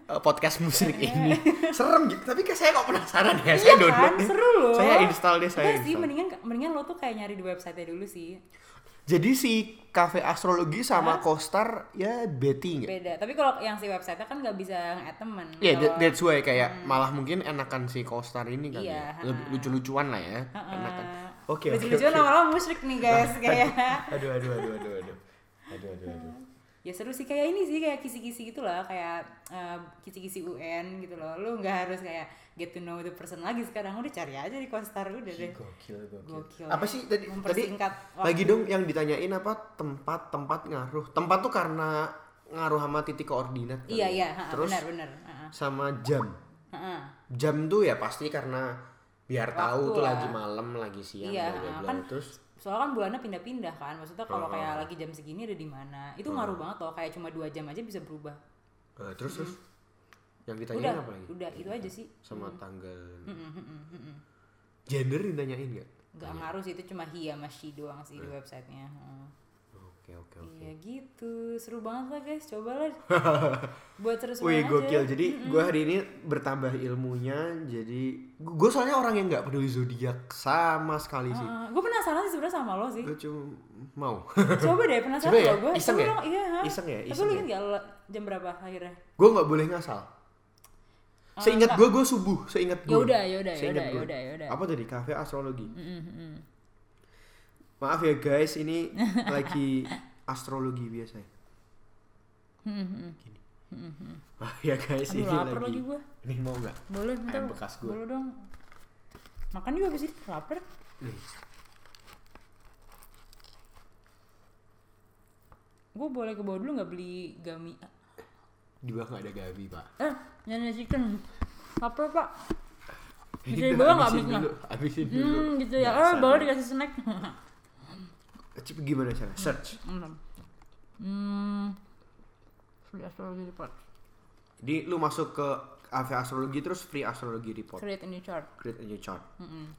uh, podcast musik ini. Serem gitu, tapi kayak saya kok penasaran ya. saya iya download kan deh. seru loh Saya install deh, saya Enggak sih install. mendingan mendingan lo tuh kayak nyari di website dulu sih Jadi si cafe astrologi sama Costar ya betting ya. beda tapi kalau yang si website kan nggak bisa nge-add temen Iya, that- that's why kayak malah mungkin enakan si Costar ini kan Iya, ya. Lebih lucu-lucuan lah ya. Heeh. Enakan. Oke, oke. lucu-lucuan oke. lama-lama musyrik nih guys kayak Aduh, aduh, aduh, aduh, aduh. Aduh, aduh, aduh. Ya seru sih kayak ini sih kayak kisi-kisi gitu lah kayak eh, kisi-kisi UN gitu loh lu nggak harus kayak get to know the person lagi sekarang udah cari aja di Costar udah deh Gokil, gokil. Gokil. Apa sih tadi tadi waktu. lagi dong yang ditanyain apa tempat tempat ngaruh. Tempat tuh karena ngaruh sama titik koordinat. kan iya ya? iya ha, Terus benar benar Ha, sama jam. ha. Jam tuh ya pasti karena biar tahu Waktu tuh lah. lagi malam, lagi siang, Iya, bla. kan Terus soalnya kan bulannya pindah-pindah kan maksudnya kalau Oh. kayak lagi jam segini ada di mana itu ngaruh banget loh kayak cuma dua jam aja bisa berubah eh, terus terus yang ditanyain udah apa lagi? udah itu aja sih Sama tanggal. Mm-mm, mm-mm, mm-mm. Gender ditanyain nggak? nggak ngaruh sih itu cuma he sama she doang sih di websitenya Heeh. Oke oke oke. Iya gitu, seru banget lah guys, cobalah buat seru-seruan Wih aja. gokil. Jadi gue hari ini bertambah ilmunya. Jadi gue soalnya orang yang nggak peduli zodiak sama sekali sih. gue penasaran sih sebenarnya sama lo sih. Gue cuma mau. Coba deh penasaran Coba ya, gue. iseng ya? Iya. ha? Iseng ya, Tapi iseng lu ya. inget gak jam berapa akhirnya? gue nggak boleh ngasal. Seingat gue gue subuh. Seingat gue. Ya udah, ya udah, ya Seingat udah, ya gue. udah, ya udah. Apa tadi kafe astrologi? Maaf ya guys, ini lagi astrologi biasa. ya. Gini. Ah ya guys, Aduh ini lapar lagi. lagi gue. Ini mau nggak? Boleh. Ayam bekas gua. Boleh dong. Makan juga ini lapar. Gue boleh ke bawah dulu nggak beli gami? Di bawah nggak ada gabi pak. Eh, nyanyi chicken. Lapar pak. Bisa di udah bawah nggak habisin habisnya? dulu, habisin dulu. Hmm, gitu ya. Eh, boleh dikasih snack. Gimana cara? Search. Hmm. Hmm. Free astrology report. Jadi lu masuk ke kafe astrologi terus free astrologi report. Create a new chart. Create a new chart. Mm-mm.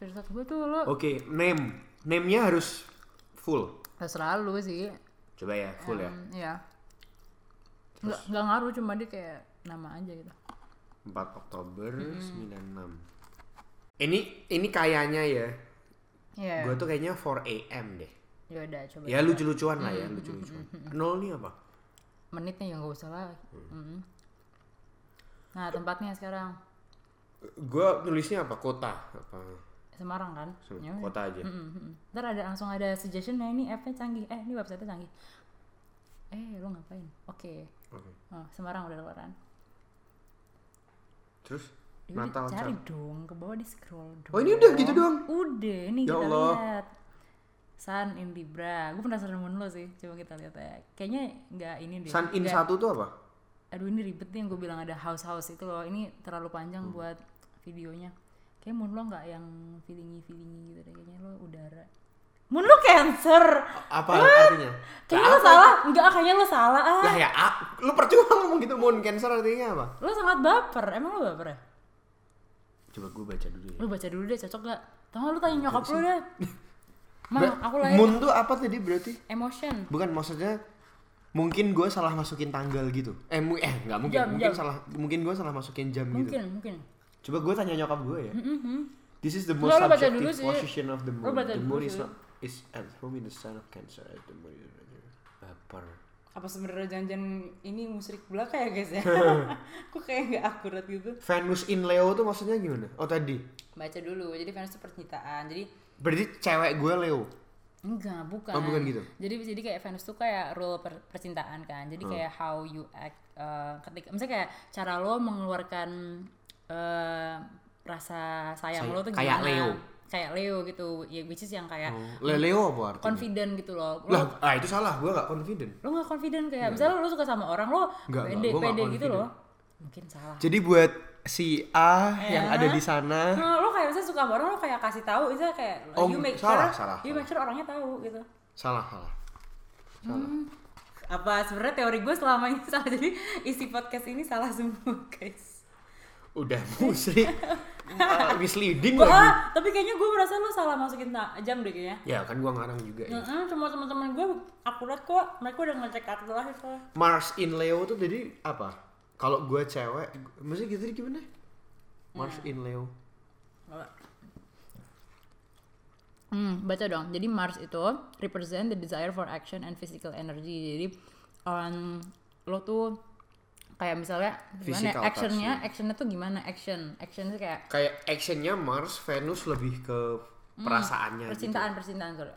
First gue tuh lo Oke, name. Name-nya harus full. terserah lu sih. Coba ya, full ya. Hmm, Iya. Nggak, nggak ngaruh cuma dia kayak nama aja gitu. 4 Oktober 96. Ini ini kayaknya ya. Iya. Gue tuh kayaknya 4 AM deh. Ya udah coba. Ya lucu-lucuan lah ya, lucu-lucuan. Nol nih apa? Menitnya yang nggak usah lah. Mm. Nah tempatnya sekarang Gue nulisnya apa? Kota apa? Semarang kan? Sem- Ya. Kota aja. Mm, mm, mm. Ntar ada langsung ada suggestion nah ini app-nya canggih. Eh ini website-nya canggih. Eh lo ngapain? Oke. Oke. Oh, Semarang udah keluaran. Terus Ya udah, Natal cari dong ke bawah di scroll dong. Oh, ini udah gitu doang? Udah, ini Ya kita Allah. lihat. Sun in Libra. Gue penasaran sama lo sih. Coba kita lihat ya. Kayaknya nggak ini deh. Sun in satu tuh apa? Aduh ini ribet nih yang gue bilang ada house house itu loh. Ini terlalu panjang Hmm. buat videonya. Kayak moon lo nggak yang feelingy feelingy gitu deh. Kayaknya lo udara. Moon lo cancer. Apa artinya? Kayaknya lo salah. Enggak, kayaknya lo salah. Ah. Lah ya, ah, lu percuma ngomong gitu moon cancer artinya apa? Lo sangat baper. Emang lo baper ya? Coba gue baca dulu ya. Lo baca dulu deh, cocok gak? Tau gak lo tanya nyokap lo deh. Ma, Ba- aku lahir Moon tuh apa tadi berarti? emotion. Bukan maksudnya mungkin gue salah masukin tanggal gitu. Eh, mu eh nggak mungkin. Jam, mungkin jam. salah mungkin gue salah masukin jam gitu. Mungkin, mungkin. Coba gue tanya nyokap gue ya. Mhm. This is the most lu baca subjective dulu sih. position of the Lu moon. The moon is not is at home in the sign of Cancer. The moon baper. Apa sebenarnya janjian ini musrik belaka ya guys ya? Kok kayak nggak akurat gitu? Venus in Leo tuh maksudnya gimana? Oh tadi. Baca dulu. Jadi Venus itu percintaan. Jadi Berarti cewek gue Leo. enggak, bukan. Oh, bukan gitu. Jadi jadi kayak Venus tuh kayak role per- percintaan kan. Jadi Hmm. kayak how you act eh, ketika misalnya kayak cara lo mengeluarkan eh, rasa sayang Say- lo tuh kayak gimana? Leo. Kayak Leo gitu. Ya which is yang kayak Oh, Le- Leo apa artinya? confident gitu loh. Lo Lah, ah itu salah. Gue gak confident. lo gak confident kayak misalnya lo suka sama orang lo Nggak, pede nggak pede gitu loh mungkin salah Jadi buat si A yang Ya. ada di sana nah, lo kayak misalnya suka sama orang lo kayak kasih tahu misalnya kayak Oh, you make salah, sure salah, you make sure orangnya tahu gitu salah salah. Salah. apa sebenarnya teori gue selama ini salah jadi isi podcast ini salah semua guys Udah musrik. Uh, misleading Gua, lagi. ah, tapi kayaknya gue merasa lo salah masukin jam deh kayaknya. Ya kan gua ngarang juga ya. Mm-mm, semua teman-teman gue akurat kok. Mereka udah ngecek kartu lahir soalnya. Mars in Leo tuh jadi apa? Kalau gua cewek, maksudnya gitu gimana? Mars in Leo. Hmm, baca dong. Jadi Mars itu represent the desire for action and physical energy. Jadi um, lo tuh kayak misalnya gimana ya, Physical actionnya actionnya tuh gimana action actionnya tuh kayak Kayak actionnya Mars, Venus lebih ke perasaannya gitu. percintaan percintaan sorry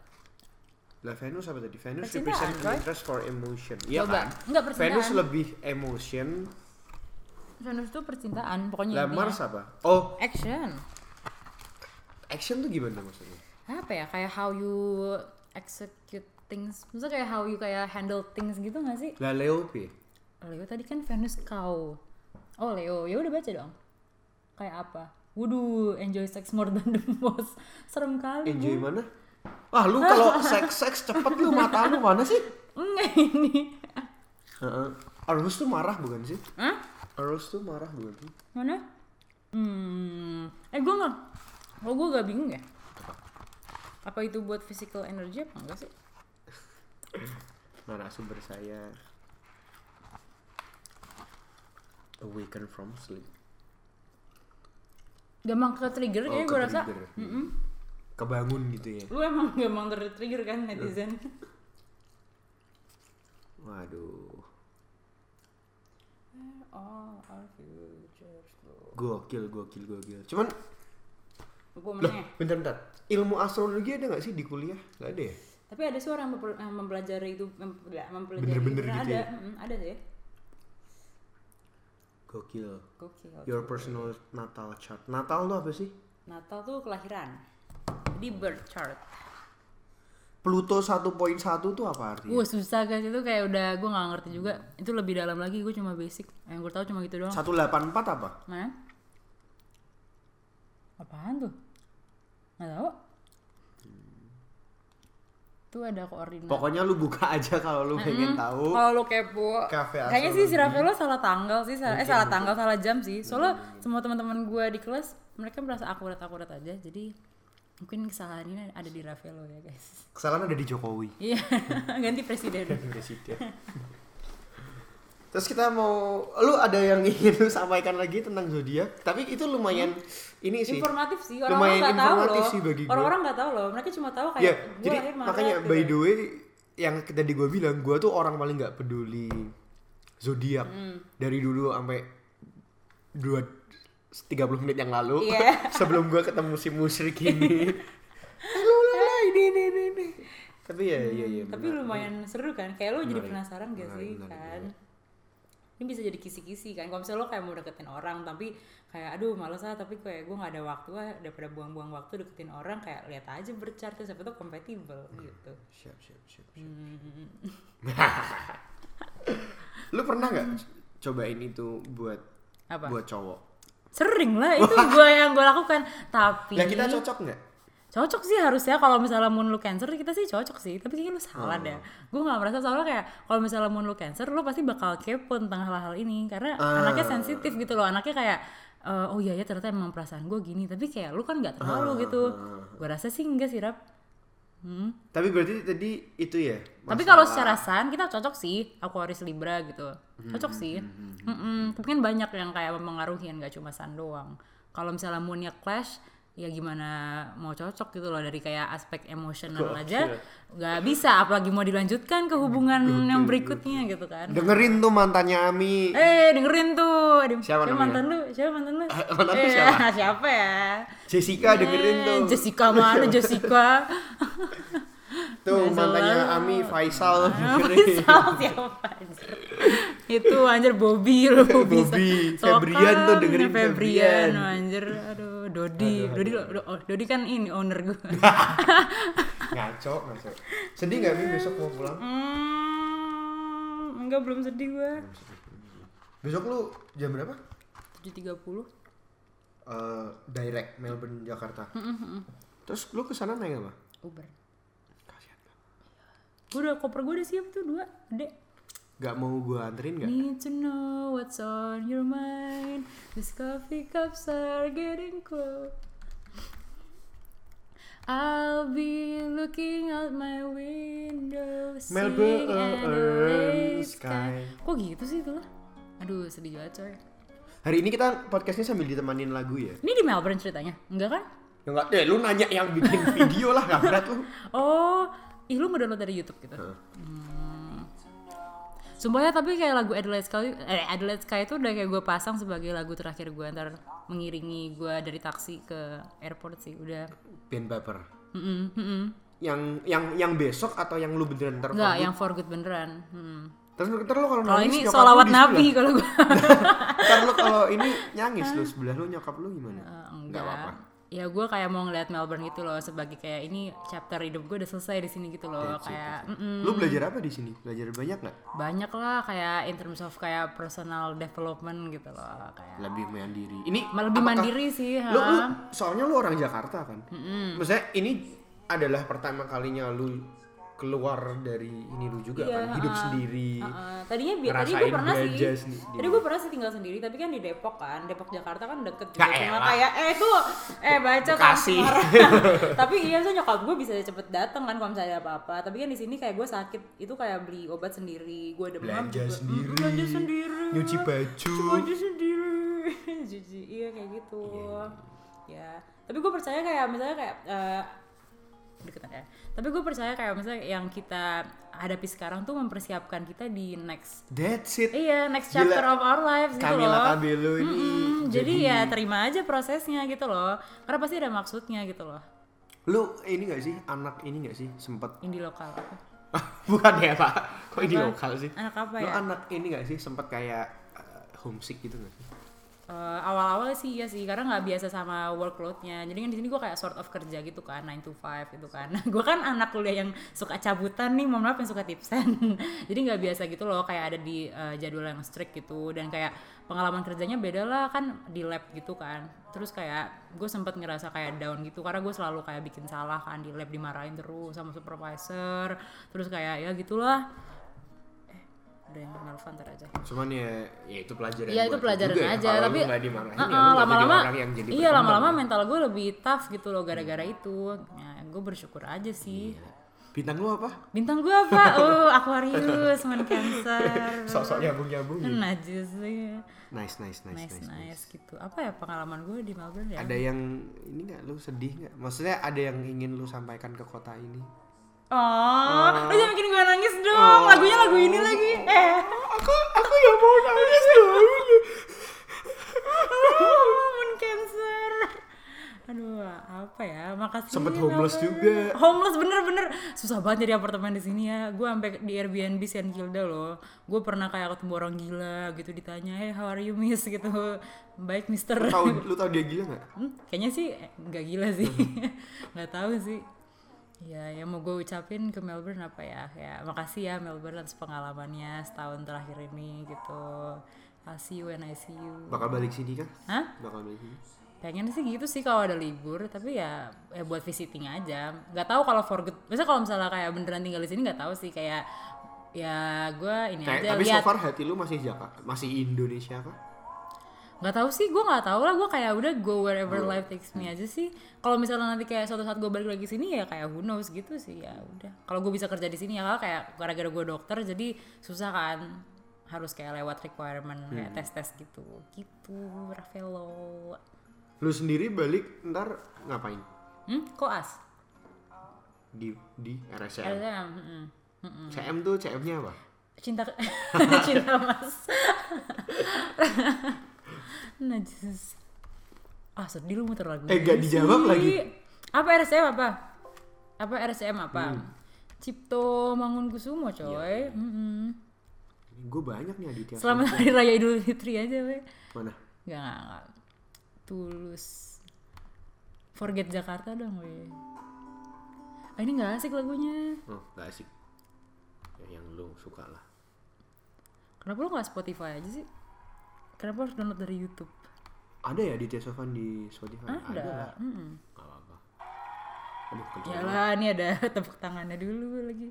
Lah Venus apa tadi? Venus Percintaan, represent right? interest for emotion. Iya kan? Enggak, percintaan. Venus lebih emotion. Venus tuh percintaan pokoknya Lah. Mars apa? Oh, action action tuh gimana maksudnya? apa ya kayak how you execute things maksudnya kayak how you kayak handle things gitu gak sih Lah Leo. Leo tadi kan Venus kau oh Leo ya udah baca dong kayak apa Waduh, enjoy sex more than the most. Serem kali. Enjoy mana? Wah lu kalau seks seks cepet lu mata lu mana sih? Enggak ini. Heeh. Arus tuh marah bukan sih? Hah? Arus tuh marah bukan sih? Mana? Hmm. Eh gue nggak. Oh gue gak bingung ya. Apa itu buat physical energy apa enggak sih? Narasumber saya awaken from sleep. Gampang ke trigger Oh, kayaknya gue rasa. ke-trigger. Kebangun gitu ya. Lu emang gampang ter-trigger kan netizen? Waduh. All our futures. Gokil, gokil, gokil. Cuman Gue loh, bentar bentar. Ilmu astrologi ada nggak sih di kuliah? Gak ada ya? Tapi ada sih orang yang mempelajari itu mem- mempelajari Bener-bener itu. gitu ada, ya? mm, ada sih. Gokil. Gokil. Your personal natal chart. Natal tuh apa sih? Natal tuh kelahiran. Di birth chart. Pluto 1.1 tuh apa artinya? Wah susah guys itu kayak udah gue nggak ngerti juga. Itu lebih dalam lagi gue cuma basic. Yang gue tahu cuma gitu doang. 184 apa? Mana? Apaan tuh? Nggak tahu. Tuh ada koordinat. Pokoknya lu buka aja kalau lu pengen tahu. Kalau lo kepo, kayaknya sih si. Rafael salah tanggal sih, salah, eh salah tanggal, salah jam sih. Soalnya semua teman-teman gue di kelas mereka merasa akurat akurat aja, jadi mungkin kesalahan ini ada di Rafael ya guys. Kesalahan ada di Jokowi. Iya, ganti presiden. Presiden. Terus kita mau, lu ada yang ingin lu sampaikan lagi tentang zodiak? Tapi itu lumayan ini sih. Informatif sih, Lumayan orang-orang nggak tahu informatif loh. sih bagi gue. Orang-orang nggak tahu loh, mereka cuma tahu kayak Ya, gue jadi lahir Maret makanya gitu. by the way yang tadi gue bilang, gue tuh orang paling nggak peduli zodiak Hmm. dari dulu sampai dua 30 menit yang lalu Iya. sebelum gue ketemu si musrik ini. Halo, halo, ini, ini, ini, ini. Tapi ya, iya, iya. Hmm, Tapi benar. lumayan seru kan, kayak lo jadi penasaran gak sih kan? Ini bisa jadi kisi-kisi kan, kalau misalnya lo kayak mau deketin orang tapi kayak aduh males ah tapi kayak gue gak ada waktu ah daripada buang-buang waktu deketin orang kayak lihat aja berchart siapa tuh compatible gitu. Siap, siap, siap. siap. Hmm. Lu pernah nggak cobain itu buat Apa? buat cowok? Sering lah itu gue yang gue lakukan tapi Lah kita cocok nggak? Cocok sih harusnya kalau misalnya moon lu cancer kita sih cocok sih tapi kayaknya lu salah deh. Gue nggak merasa soalnya kayak kalau misalnya moon lu cancer lu pasti bakal kepo tentang hal-hal ini karena anaknya sensitif gitu loh anaknya kayak eh, oh iya ya ternyata emang perasaan gue gini tapi kayak lu kan nggak terlalu gitu. Gue rasa sih enggak sih rap. Hmm. Tapi berarti tadi itu ya. tapi masalah- kalau secara san kita cocok sih Aquarius Libra gitu. Cocok sih. Mm-mm. tapi kan banyak yang kayak mempengaruhi nggak cuma san doang. Kalau misalnya moonnya clash ya gimana mau cocok gitu loh dari kayak aspek emosional Gokil. aja nggak bisa apalagi mau dilanjutkan ke hubungan yang berikutnya gitu kan dengerin tuh mantannya Ami. eh dengerin tuh Aduh, Siapa namanya? mantan lu siapa mantan lu mantan lu Eh, siapa? siapa ya Jessica dengerin Eh, tuh. Jessica mana Jessica Tuh Nggak mantannya selalu. Ami Faisal. Misal siapa anjir. Itu anjir Bobby lu Bobby. Febrian tuh, dengerin Febrian Febrian. anjir. Aduh, Dodi. Dodi oh, Dodi kan ini owner gue. ngaco, ngaco. Sedih nggak Mi besok mau pulang? hmm, enggak belum sedih gue. Besok lu jam berapa? 7.30. Eh, direct Melbourne Jakarta. Terus lu ke sana naik apa? Uber. Kasian. Gue udah koper gue udah siap tuh dua, gede. Gak mau gue anterin gak? Need to know what's on your mind. These coffee cups are getting cold. I'll be looking out my window, seeing Melbourne an LA sky. Kok gitu sih itu lah? Aduh sedih banget coy. Hari ini kita podcastnya sambil ditemanin lagu ya? Ini di Melbourne ceritanya, enggak kan? Ya enggak, eh lu nanya yang bikin video lah, gak berat lu. Oh, ih lu ngedownload dari YouTube gitu. Hmm. Sumpah ya tapi kayak lagu Adelaide Sky, eh, Adelaide Sky itu udah kayak gue pasang sebagai lagu terakhir gue ntar mengiringi gue dari taksi ke airport sih udah. Band Baper. Mm-mm, mm-mm. Yang yang yang besok atau yang lu beneran ntar Enggak, yang for good beneran. Hmm. Terus ntar lu kalau nangis ini di nabi kalau gue. Ntar lu kalau ini nyangis lu sebelah lu nyokap lu gimana? Eh, Nggak apa-apa. Ya gue kayak mau ngeliat Melbourne gitu loh sebagai kayak ini chapter hidup gue udah selesai di sini gitu loh That's kayak it. Lu belajar apa di sini? Belajar banyak nggak? banyak lah kayak in terms of kayak personal development gitu loh kayak Lebih mandiri. Ini lebih apakah- mandiri sih Lu, soalnya lu orang Jakarta kan? Maksudnya ini adalah pertama kalinya lu keluar dari ini lu juga Iya, kan? Hidup ha. sendiri. Heeh, tadinya bi- tadi gue pernah sih gajah sendi- tadi gue pernah sih tinggal sendiri tapi kan di Depok kan Depok Jakarta kan deket juga Gak cuma kayak eh itu eh baca Bekasi. tapi iya tuh nyokap gue bisa cepet datang kan kalau misalnya ada apa-apa. Tapi kan di sini kayak gue sakit itu kayak beli obat sendiri. Gue demam Belanja juga. sendiri. Belanja sendiri. Nyuci baju. baju sendiri. Cuci iya kayak gitu. Ya. Tapi gue percaya kayak misalnya kayak eh, deketan ya tapi gue percaya kayak misalnya yang kita hadapi sekarang tuh mempersiapkan kita di next That's it. iya next Gila. chapter of our lives gitu Camila loh. Ini Mm-mm, jadi ya terima aja prosesnya gitu loh. Karena pasti ada maksudnya gitu loh. Lu ini gak sih anak ini gak sih sempet? Indie lokal apa? Bukan ya pak. Kok ini lokal sih? Anak apa lu ya? anak ini gak sih sempet kayak uh, homesick gitu gak sih Eh, awal-awal sih iya sih karena nggak biasa sama workloadnya. Jadi kan di sini gue kayak sort of kerja gitu kan 9 to 5 gitu kan. Gue kan anak kuliah yang suka cabutan nih mohon maaf suka tipsen jadi nggak biasa gitu loh kayak ada di eh, jadwal yang strict gitu. Dan kayak pengalaman kerjanya beda lah kan di lab gitu kan. Terus kayak gue sempet ngerasa kayak down gitu karena gue selalu kayak bikin salah kan di lab dimarahin terus sama supervisor. Terus kayak ya gitulah eh ada yang nelfon ntar aja cuman ya ya itu pelajaran Iya itu pelajaran juga ya. aja, Kalau tapi ya lu nggak jadi lama-lama iya lama-lama mental gue lebih tough gitu loh gara-gara itu. Ya, gue bersyukur aja sih. bintang lu apa Bintang gue apa? Oh Aquarius, Moon Cancer. sok-sok nyambung nyambung Najis sih. nice nice nice Nice, nice, nice. nice gitu. Apa ya pengalaman gue di Melbourne ya? ada yang ini nggak lu sedih nggak maksudnya ada yang ingin lu sampaikan ke kota ini Oh, lu jangan bikin gue nangis dong. Lagunya lagu ini lagi. Eh, aku aku yang mau nangis dong Moon Cancer. Aduh, apa ya? Makasih. Sempet homeless juga. Homeless bener-bener susah banget jadi apartemen di sini ya. Gue sampai di Airbnb San Kilda loh. Gue pernah kayak ketemu orang gila gitu ditanya, "Hey, how are you, Miss?" gitu. Baik, Mister. tahu lu tahu dia gila nggak Hmm, kayaknya sih eh, nggak gila sih. nggak tahu sih. Ya, yang mau gue ucapin ke Melbourne apa ya? Ya, makasih ya Melbourne atas pengalamannya setahun terakhir ini gitu. I'll see you when I see you. bakal balik sini kan Hah? bakal balik sini pengen sih gitu sih kalau ada libur tapi ya ya buat visiting aja nggak tahu kalau for good misalnya kalau misalnya kayak beneran tinggal di sini nggak tahu sih kayak ya gue ini Kayak, aja tapi so lihat far hati lu masih Jakarta masih Indonesia kah nggak tahu sih gue nggak tahu lah. Gue kayak udah go wherever life takes me aja sih. Kalau misalnya nanti kayak suatu saat gue balik lagi sini ya kayak who knows gitu sih ya udah. Kalau gue bisa kerja di sini ya kalau kayak gara-gara gue dokter jadi susah kan. Harus kayak lewat requirement kayak tes tes gitu. Gitu Rafaelo. Lu sendiri balik ntar ngapain? Hmm? Koas di di RSCM LSM mm-mm. CM tuh CM-nya apa? Cinta cinta mas najis. Ah sedih lu muter lagu Eh, gak dijawab sih. lagi. apa RCM apa? Apa RCM apa? Hmm. Cipto Mangunkusumo Iya, coy. Mm-mm. gue banyak nih Aditya selamat hari raya Idul Fitri aja we. Mana? Gak, gak, gak. tulus. Forget Jakarta dong we. Ah, ini gak asik lagunya. Oh gak asik. Ya, yang lu suka lah. Kenapa lu gak Spotify aja sih kenapa harus download dari YouTube ada ya Aditya Sofan di Spotify lah ada Mm-mm. gak apa-apa aduh Yalah, ini ada tepuk tangannya dulu lagi.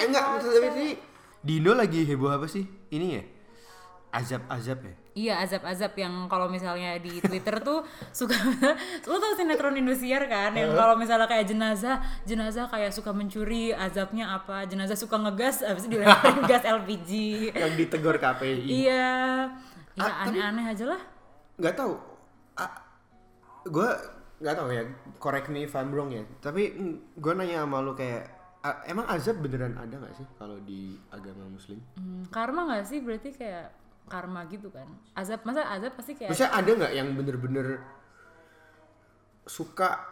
Eh enggak, tapi ini Dino lagi heboh apa sih? Ini ya? Azab-azab ya? Iya azab-azab yang kalau misalnya di Twitter tuh suka lo tau sinetron Indosiar kan yang kalau misalnya kayak jenazah jenazah kayak suka mencuri azabnya apa jenazah suka ngegas habis itu dilemparin gas LPG Yang ditegur KPI. iya. Ya Ah, aneh-aneh aja lah. Nggak tahu ah, gue nggak tahu ya correct me if I'm wrong ya. Tapi gue nanya sama lu kayak ah, emang azab beneran ada nggak sih kalau di agama muslim? Hmm, karma nggak sih? Berarti kayak karma gitu kan. Azab masa azab pasti kayak maksudnya ada nggak yang bener-bener suka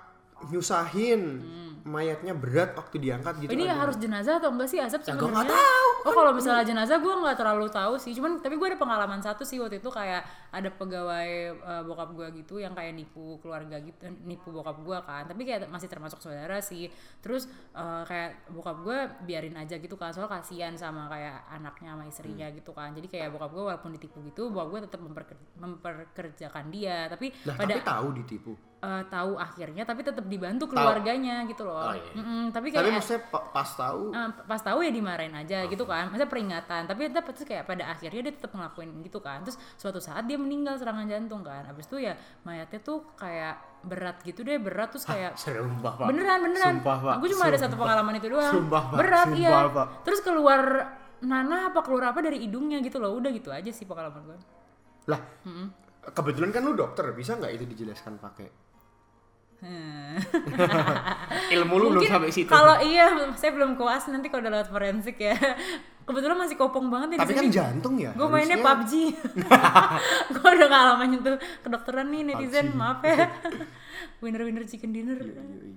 nyusahin mayatnya berat waktu diangkat gitu ini harus jenazah atau enggak sih azab Ya, gua nggak sebenarnya? Oh kalau misalnya jenazah gue nggak terlalu tahu sih, cuman tapi gue ada pengalaman satu sih waktu itu kayak ada pegawai eh, bokap gue gitu yang kayak nipu keluarga gitu, nipu bokap gue kan, tapi kayak masih termasuk saudara sih. Terus eh, kayak bokap gue biarin aja gitu kan, soal kasihan sama kayak anaknya sama istrinya Hmm. gitu kan. Jadi kayak bokap gue walaupun ditipu gitu, bokap gue tetap memperker- memperkerjakan dia, tapi Lah, pada tapi tahu ditipu eh, tahu akhirnya, tapi tetap dibantu keluarganya gitu loh. Oh, iya. Tapi tapi kayak maksudnya pa- pas tahu? Ah, pas tahu ya dimarahin aja gitu kan. Masa peringatan tapi tetap terus kayak pada akhirnya dia tetap ngelakuin gitu kan. Terus suatu saat dia meninggal serangan jantung kan. Abis itu ya mayatnya tuh kayak berat gitu deh berat terus kayak sumpah pak. Beneran beneran. Sumpah, Pak. aku cuma ada satu pengalaman itu doang. Sumpah, Pak. berat Sumpah, iya Pak. terus keluar nanah apa keluar apa dari hidungnya gitu loh. Udah gitu aja sih pengalaman gue lah kebetulan kan lu dokter bisa nggak itu dijelaskan pakai ilmu lu belum sampai situ. kalau iya saya belum kuas nanti kalau udah lewat forensik ya. Kebetulan masih kopong banget ya tapi kan jantung ya gue mainnya PUBG gue udah ngalamin tuh kedokteran nih netizen maaf ya. Winner winner chicken dinner. Iya, iya.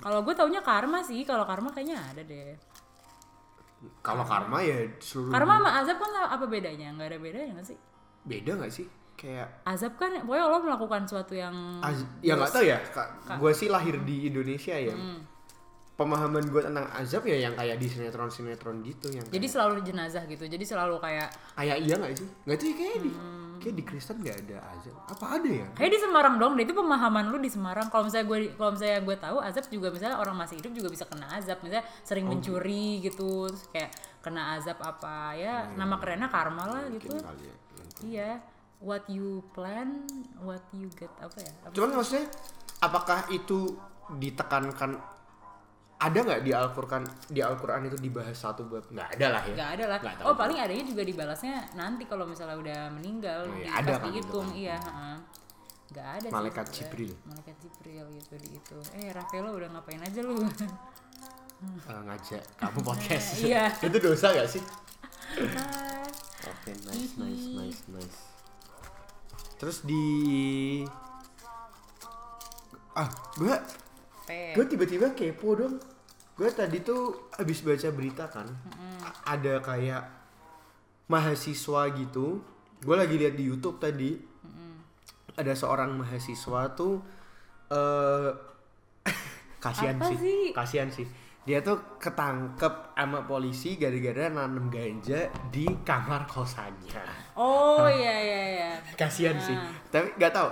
kalau gue taunya karma sih kalau karma kayaknya ada deh. Kalau karma ya seluruh karma sama azab kan apa bedanya? Nggak ada bedanya nggak sih? Beda nggak sih kayak azab kan pokoknya Allah melakukan sesuatu yang Az- ya nggak tahu ya gue sih lahir di Indonesia ya. Hmm. pemahaman gue tentang azab ya yang kayak di sinetron sinetron gitu yang jadi selalu jenazah gitu jadi selalu kayak kayak iya nggak sih? Nggak tuh kayak di Hmm. kayak di Kristen nggak ada azab. Apa ada ya? Kayak di Semarang dong deh itu pemahaman lu di Semarang. Kalau misalnya gue kalau misalnya gue tahu azab juga misalnya orang masih hidup juga bisa kena azab. Misalnya sering mencuri gitu terus kayak kena azab apa ya nama kerennya karma lah gitu. ya iya what you plan what you get apa ya apa? cuman maksudnya apakah itu ditekankan ada nggak di Al-Quran di Al-Quran itu dibahas satu bab nggak ada lah ya nggak ada lah tahu oh paling adanya juga dibalasnya nanti kalau misalnya udah meninggal Oh, iya, ada kan dihitung itu kan. iya heeh. nggak ada Malaikat sih. Jibril. malaikat Jibril gitu di itu eh Rafaelo udah ngapain aja lu Eh, ngajak kamu podcast Iya. itu dosa gak sih oke nice nice nice nice terus di ah gue gue tiba-tiba kepo dong. Gue tadi tuh habis baca berita kan a- ada kayak mahasiswa gitu. Gue lagi lihat di YouTube tadi. Ada seorang mahasiswa tuh eh kasihan sih, sih? kasihan sih. Dia tuh ketangkep sama polisi gara-gara nanem ganja di kamar kosannya Oh iya iya iya. kasihan sih Nah. tapi nggak tahu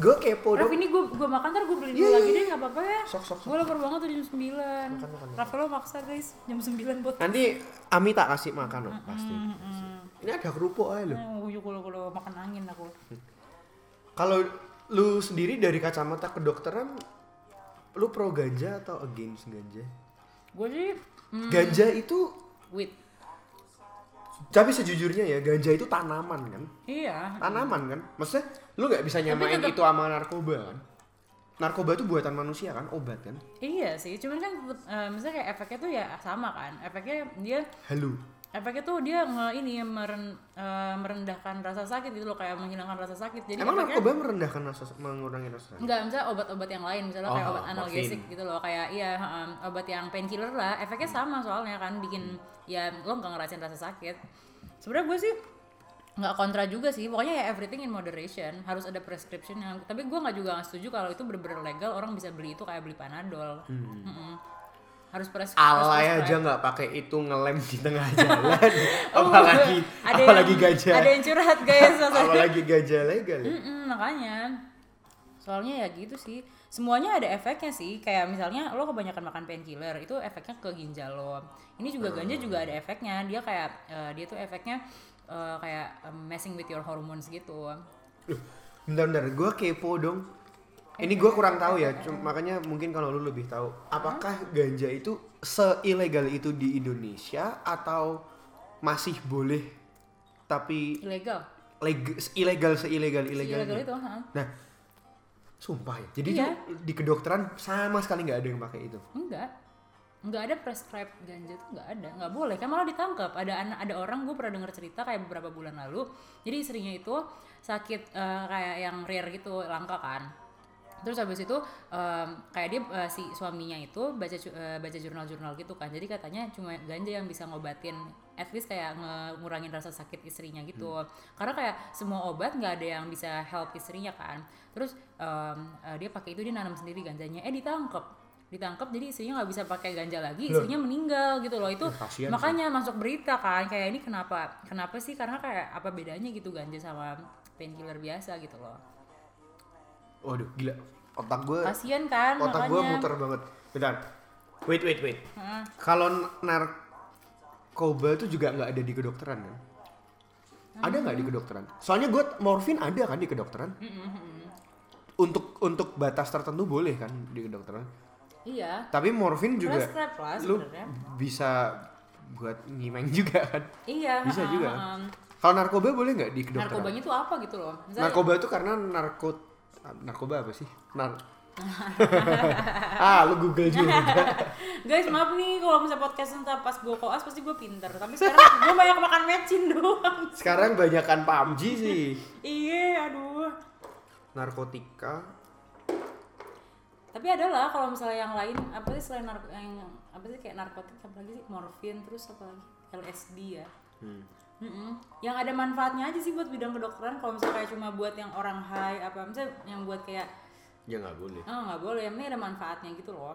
gue kepo Raf dong ini gue gue makan ntar gue beli dulu Iya, iya, lagi iya. deh nggak apa-apa ya. Sok, sok, sok. Gue lapar banget tuh jam 9 Makan, makan, makan. Rafaelo maksa guys jam 9 buat. nanti Ami tak kasih makan loh pasti ini ada kerupuk aja loh Gue juga kalau makan angin aku. Kalau lu sendiri dari kacamata kedokteran, lu pro ganja atau against ganja? Gue sih hmm, Ganja itu, wait. Tapi sejujurnya ya ganja itu tanaman kan, Iya. tanaman kan. Maksudnya lu nggak bisa nyamain tetep- itu sama narkoba kan? Narkoba itu buatan manusia kan, obat kan? Iya sih, cuman kan tetep, eh, misalnya kayak efeknya tuh ya sama kan. Efeknya dia Halu. Efeknya tuh dia nge ini meren, eh, merendahkan rasa sakit gitu loh kayak menghilangkan rasa sakit. Jadi Emang efeknya- narkoba merendahkan rasa, mengurangi rasa sakit? Enggak, misalnya obat-obat yang lain, misalnya kayak Oh, obat analgesik morfin. gitu loh, kayak iya heeh, obat yang painkiller lah, efeknya sama soalnya kan bikin ya lo nggak ngerasain rasa sakit. Sebenarnya gue sih nggak kontra juga sih, pokoknya ya everything in moderation, harus ada prescription yang. Tapi gue nggak juga nggak setuju kalau itu bener-bener legal, orang bisa beli itu kayak beli panadol. Mm-mm. Harus pres. Harus Alay prescribe. aja nggak pakai itu ngelem di tengah jalan. Oh, apalagi ada apalagi yang, gajah. Ada yang curhat guys, apalagi gajah legal ya. Mm-mm, makanya soalnya ya gitu sih semuanya ada efeknya sih kayak misalnya lo kebanyakan makan painkiller itu efeknya ke ginjal lo ini juga ganja juga ada efeknya dia kayak eh, dia tuh efeknya eh, kayak eh, messing with your hormones gitu Loh, bentar-bentar, gue kepo dong. Ini gue kurang tahu ya, makanya mungkin kalau lu lebih tahu, apakah ganja itu seilegal itu di Indonesia atau masih boleh tapi ilegal leg- ilegal seilegal ilegal ilegalnya? itu ha? Nah, sumpah ya. Jadi Iya. tuh di kedokteran sama sekali nggak ada yang pakai itu. enggak nggak ada prescribe ganja tuh nggak ada nggak boleh kan malah ditangkap ada anak ada orang gue pernah dengar cerita kayak beberapa bulan lalu jadi istrinya itu sakit eh, kayak yang rare gitu langka kan terus habis itu em, kayak dia eh, si suaminya itu baca eh, baca jurnal-jurnal gitu kan. Jadi katanya cuma ganja yang bisa ngobatin at least kayak ngurangin rasa sakit istrinya gitu. Karena kayak semua obat nggak ada yang bisa help istrinya kan. Terus em, eh, dia pakai itu dia nanam sendiri ganjanya. Eh ditangkap ditangkap jadi istrinya nggak bisa pakai ganja lagi. Loh. istrinya meninggal gitu loh. Itu Ya, makanya masuk berita kan kayak ini kenapa kenapa sih? Karena kayak apa bedanya gitu ganja sama painkiller biasa gitu loh Waduh, gila. Otak gue kasian kan otak gue muter banget. Bentar. Wait, wait, wait. Hah? Kalau narkoba itu juga nggak ada di kedokteran kan? Ada nggak di kedokteran? Soalnya gue morfin ada kan di kedokteran. Untuk untuk batas tertentu boleh kan di kedokteran. iya Tapi morfin juga prescribe lah lu bisa buat ngimeng juga kan. iya Bisa juga. Kalau narkoba boleh nggak di kedokteran? narkobanya tuh apa gitu loh Misalnya- Narkoba itu karena narko narkoba apa sih? Nar ah, lu Google juga. guys maaf nih kalau misalnya podcast entah pas gue koas pasti gue pinter tapi sekarang gue banyak makan mecin doang Sekarang banyakan PUBG sih. iya aduh Narkotika. tapi ada lah kalau misalnya yang lain apa sih selain narko yang apa sih kayak narkotik apa lagi sih morfin terus apa lagi LSD ya Hmm. Mm-mm. yang ada manfaatnya aja sih buat bidang kedokteran kalau misalnya kayak cuma buat yang orang high apa misalnya yang buat kayak Ya nggak boleh. ah nggak boleh yang penting ada manfaatnya gitu loh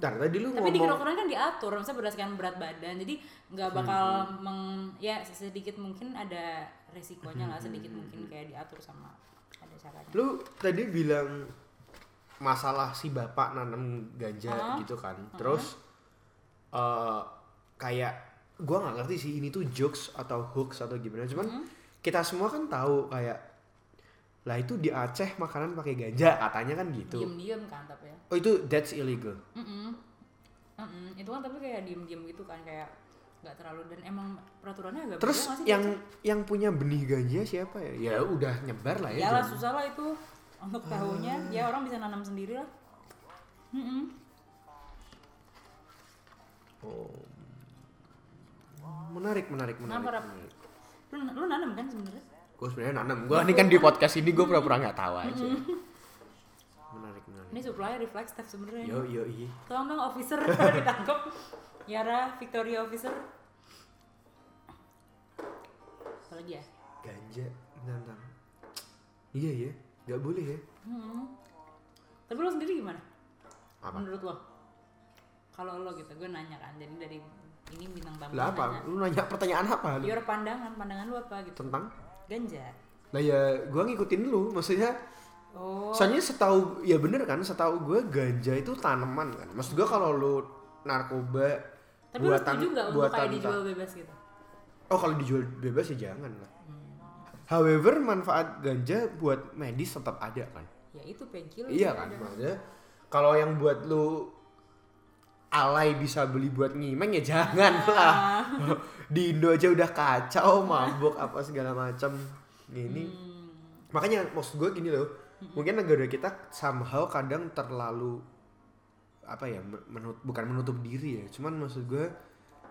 Ntar tadi lu tapi di ngomong kedokteran kan diatur misalnya berdasarkan berat badan jadi nggak bakal meng ya sedikit mungkin ada resikonya lah sedikit mungkin kayak diatur sama ada caranya lu tadi bilang masalah si bapak nanam ganja Hah? gitu kan. Terus eh kayak gua nggak ngerti sih ini tuh jokes atau hoax atau gimana. Cuman kita semua kan tahu kayak lah itu di Aceh makanan pakai ganja katanya kan gitu. diem-diem kan tapi ya Oh itu that's illegal. Mm-mm. Mm-mm. itu kan tapi kayak diem-diem gitu kan kayak nggak terlalu dan emang peraturannya agak Terus sih yang yang punya benih ganja siapa ya? Ya udah nyebar lah ya. ya lah susah lah itu untuk tahunya ya orang bisa nanam sendiri lah Mm-mm. Oh. Menarik, menarik, menarik. Menarik. lu lu nanam kan sebenarnya Gue sebenarnya nanam. Gue ini kan di podcast ini gue pura-pura nggak tahu aja. Menarik, menarik. ini supply reflex step sebenarnya Yo, yo, iya. tolong dong officer ditangkap Yara Victoria officer apa lagi ya Ganja nanam. Iya ya, nggak boleh ya. Hmm. tapi lo sendiri gimana Apa? menurut lo kalau lo gitu gue nanya kan jadi dari ini bintang tamu Lah apa? nanya. Lu nanya pertanyaan apa? Lu? your pandangan pandangan lu apa gitu Tentang? ganja Lah ya, gue ngikutin lu. Maksudnya, oh soalnya setahu ya bener kan, setahu gue ganja itu tanaman kan. Maksud gue kalau lu narkoba tapi lo setuju nggak untuk kayak dijual bebas gitu Oh kalau dijual bebas ya jangan lah. However manfaat ganja buat medis tetap ada kan. ya itu painkiller iya kan ada. maksudnya kalau yang buat lu alay bisa beli buat ngimeng ya jangan lah. Di Indo aja udah kacau, mabuk apa segala macam. Ini Hmm. makanya maksud gue gini loh. Mungkin negara kita somehow kadang terlalu apa ya menut, bukan menutup diri ya cuman maksud gue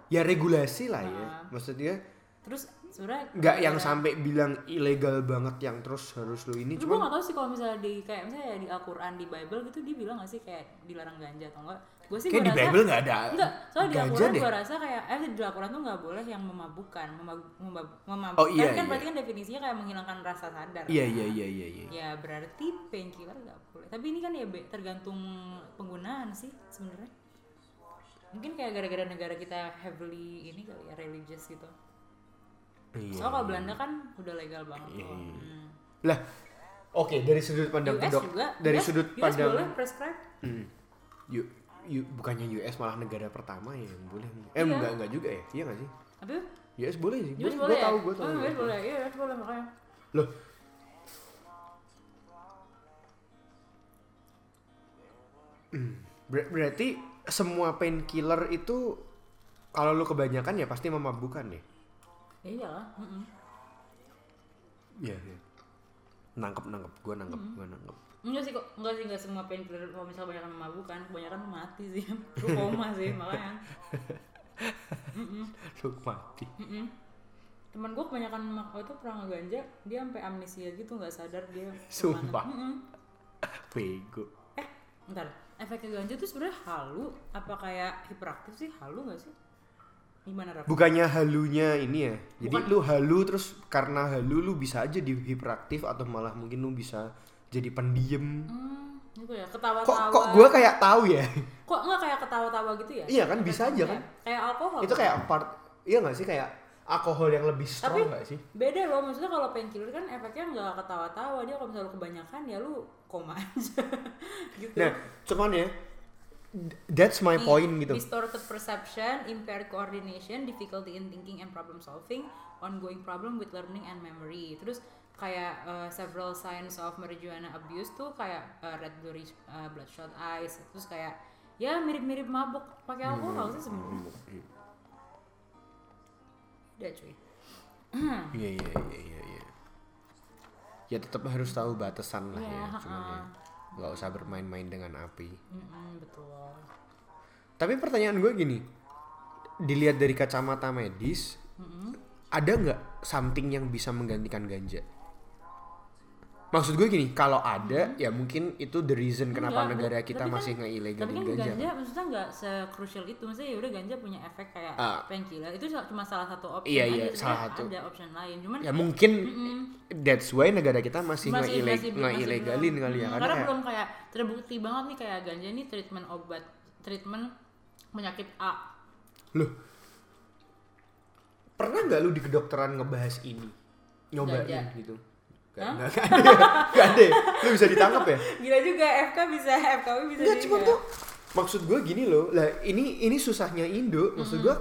ya regulasi lah ya Ah. maksudnya terus sebenarnya nggak yang sampai bilang ilegal banget yang terus harus lu ini cuma gak tau sih kalau misalnya di kayak misalnya ya di Al-Quran di Bible gitu dia bilang gak sih kayak dilarang ganja atau enggak? Gue sih kayak di rasa- Bible nggak ada Enggak, soalnya di Al-Quran gue rasa kayak eh di Al-Quran tuh nggak boleh yang memabukkan, memabuk, memab- memabukkan Oh, iya, kan iya. berarti kan definisinya kayak menghilangkan rasa sadar. iya kan? iya iya iya iya Ya berarti painkiller nggak boleh. Tapi ini kan ya tergantung penggunaan sih sebenarnya. Mungkin kayak gara-gara negara kita heavily ini kali ya religious gitu. Iya, Soalnya kalau. Belanda kan udah legal banget Iya, iya. Hmm. lah Oke, dari sudut pandang US juga dari US, sudut US pandang boleh prescribe Hmm. Yu, yu- bukannya US malah negara pertama ya yang boleh. Eh Iya. enggak enggak juga ya? Iya enggak sih? apa? US boleh sih. US boleh gua ya? tahu, gua tahu. Oh, gua US boleh, iya US boleh makanya Loh. Hmm, ber- berarti semua painkiller itu kalau lu kebanyakan ya pasti memabukkan ya? Ya iyalah mm-mm. Iya, iya. Nangkep nangkep, gua nangkep, gua nangkep. Enggak sih kok, enggak sih enggak semua painkiller kalau misalnya kebanyakan memabukkan, kebanyakan mati sih. Lu koma sih makanya. Mm-mm, Lu mati. mm-mm. Temen gue kebanyakan oh, itu pernah ngeganja, dia sampai amnesia gitu nggak sadar dia. Sumpah. Mm-mm. Bego. Eh, bentar. Efeknya ganja tuh sebenarnya halu apa kayak hiperaktif sih? Halu nggak sih? Gimana Raf? Bukannya halunya ini ya. Jadi Bukan. lu halu terus karena halu lu bisa aja di hiperaktif atau malah mungkin lu bisa jadi pendiam. Hmm, gitu ya. Kok Ketawa-tawa. kok gua kayak tahu ya. Kok nggak kayak ketawa-tawa gitu ya? Iya kan, bisa aja kan? ya? Kayak alkohol. Itu kayak part iya nggak sih kayak alkohol yang lebih strong nggak sih? beda loh maksudnya kalau painkiller kan efeknya nggak ketawa-tawa dia kalau misalnya lu kebanyakan ya lu koma aja gitu Nah, cuman ya that's my Di- point gitu. distorted perception impaired coordination difficulty in thinking and problem solving ongoing problem with learning and memory terus kayak uh, several signs of marijuana abuse tuh kayak uh, red blurry uh, bloodshot eyes terus kayak ya mirip-mirip mabuk pakai alkohol sih sebenarnya udah cuy Iya iya iya iya iya. Ya tetap harus tahu batasan lah Iya, ya, cuman ya ha-ha. nggak usah bermain-main dengan api. Mm-mm, betul Tapi pertanyaan gue gini, dilihat dari kacamata medis, ada nggak something yang bisa menggantikan ganja? Maksud gue gini, kalau ada, ya mungkin itu the reason kenapa Enggak, negara tapi kita kan- masih tapi nge-ilegalin kan ganja. ganja kan? maksudnya nggak se-crucial itu maksudnya ya udah ganja punya efek kayak Ah. painkiller itu cuma salah satu opsi Iya, aja iya, salah satu. ada option lain cuman Ya mungkin Mm-mm. that's why negara kita masih, masih nge-ilegalin belum. kali ya. Hmm, Karena karena kayak- belum kayak terbukti banget nih kayak ganja ini treatment obat treatment penyakit A Loh, pernah nggak lu di kedokteran ngebahas ini? Nyobain Ganja. gitu? Gak, gak, ada ya? Gak ada ya? Lu bisa ditangkap ya? gila juga FK bisa FKW bisa Enggak, cuma juga tuh maksud gue gini loh. Lah ini ini susahnya Indo. Maksud gue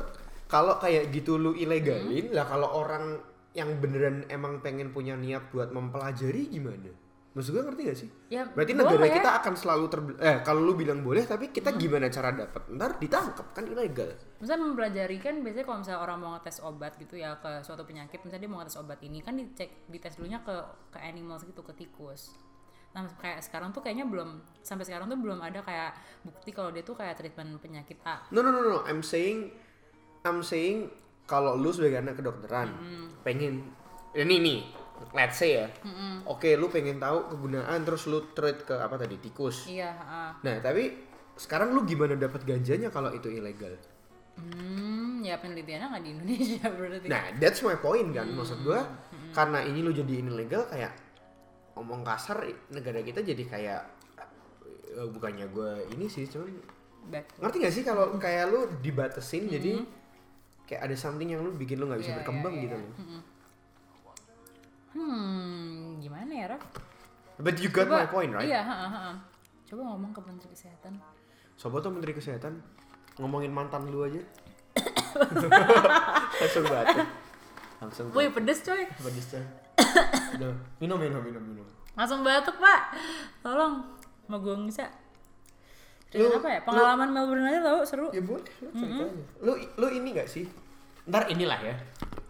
kalau kayak gitu lu ilegalin lah kalau orang yang beneran emang pengen punya niat buat mempelajari gimana maksud gue ngerti gak sih ya berarti negara boleh. kita akan selalu ter eh kalau lu bilang boleh tapi kita gimana cara dapat ntar ditangkap kan ilegal Misalnya mempelajari kan biasanya kalau misalnya orang mau ngetes obat gitu ya ke suatu penyakit, misalnya dia mau ngetes obat ini kan dicek dites dulunya ke ke animals gitu ke tikus. Nah kayak sekarang tuh kayaknya belum sampai sekarang tuh belum ada kayak bukti kalau dia tuh kayak treatment penyakit A. no no no no I'm saying I'm saying kalau lu sebagai anak kedokteran pengen ini nih let's say ya oke lu pengen tahu kegunaan terus lu treat ke apa tadi tikus Iya. heeh. Nah, tapi sekarang lu gimana dapat ganjanya kalau itu ilegal? Hmm, ya penelitiannya nggak di Indonesia berarti. Nah, that's my point kan. Maksud gua karena ini lu jadi ilegal kayak omong kasar negara kita jadi kayak eh, bukannya gua ini sih cuman Back. ngerti gak sih kalau kayak lu dibatesin jadi kayak ada something yang lu bikin lu nggak bisa Iya, berkembang iya, gitu iya. loh. Hmm, gimana ya, Raf? But you got my point, right? Iya, heeh, heeh. Coba ngomong ke Menteri Kesehatan. Sobat tuh Menteri Kesehatan ngomongin mantan lu aja. Langsung batuk. Langsung Wih, pedes coy. Pedes coy. Udah, minum minum minum minum. Langsung batuk, Pak. Tolong. Mau gue bisa. Cerita Lu- apa ya? Pengalaman Melbourne aja tau, seru. Ya boleh, lu cerita aja. Lu lu ini gak sih? Ntar inilah ya.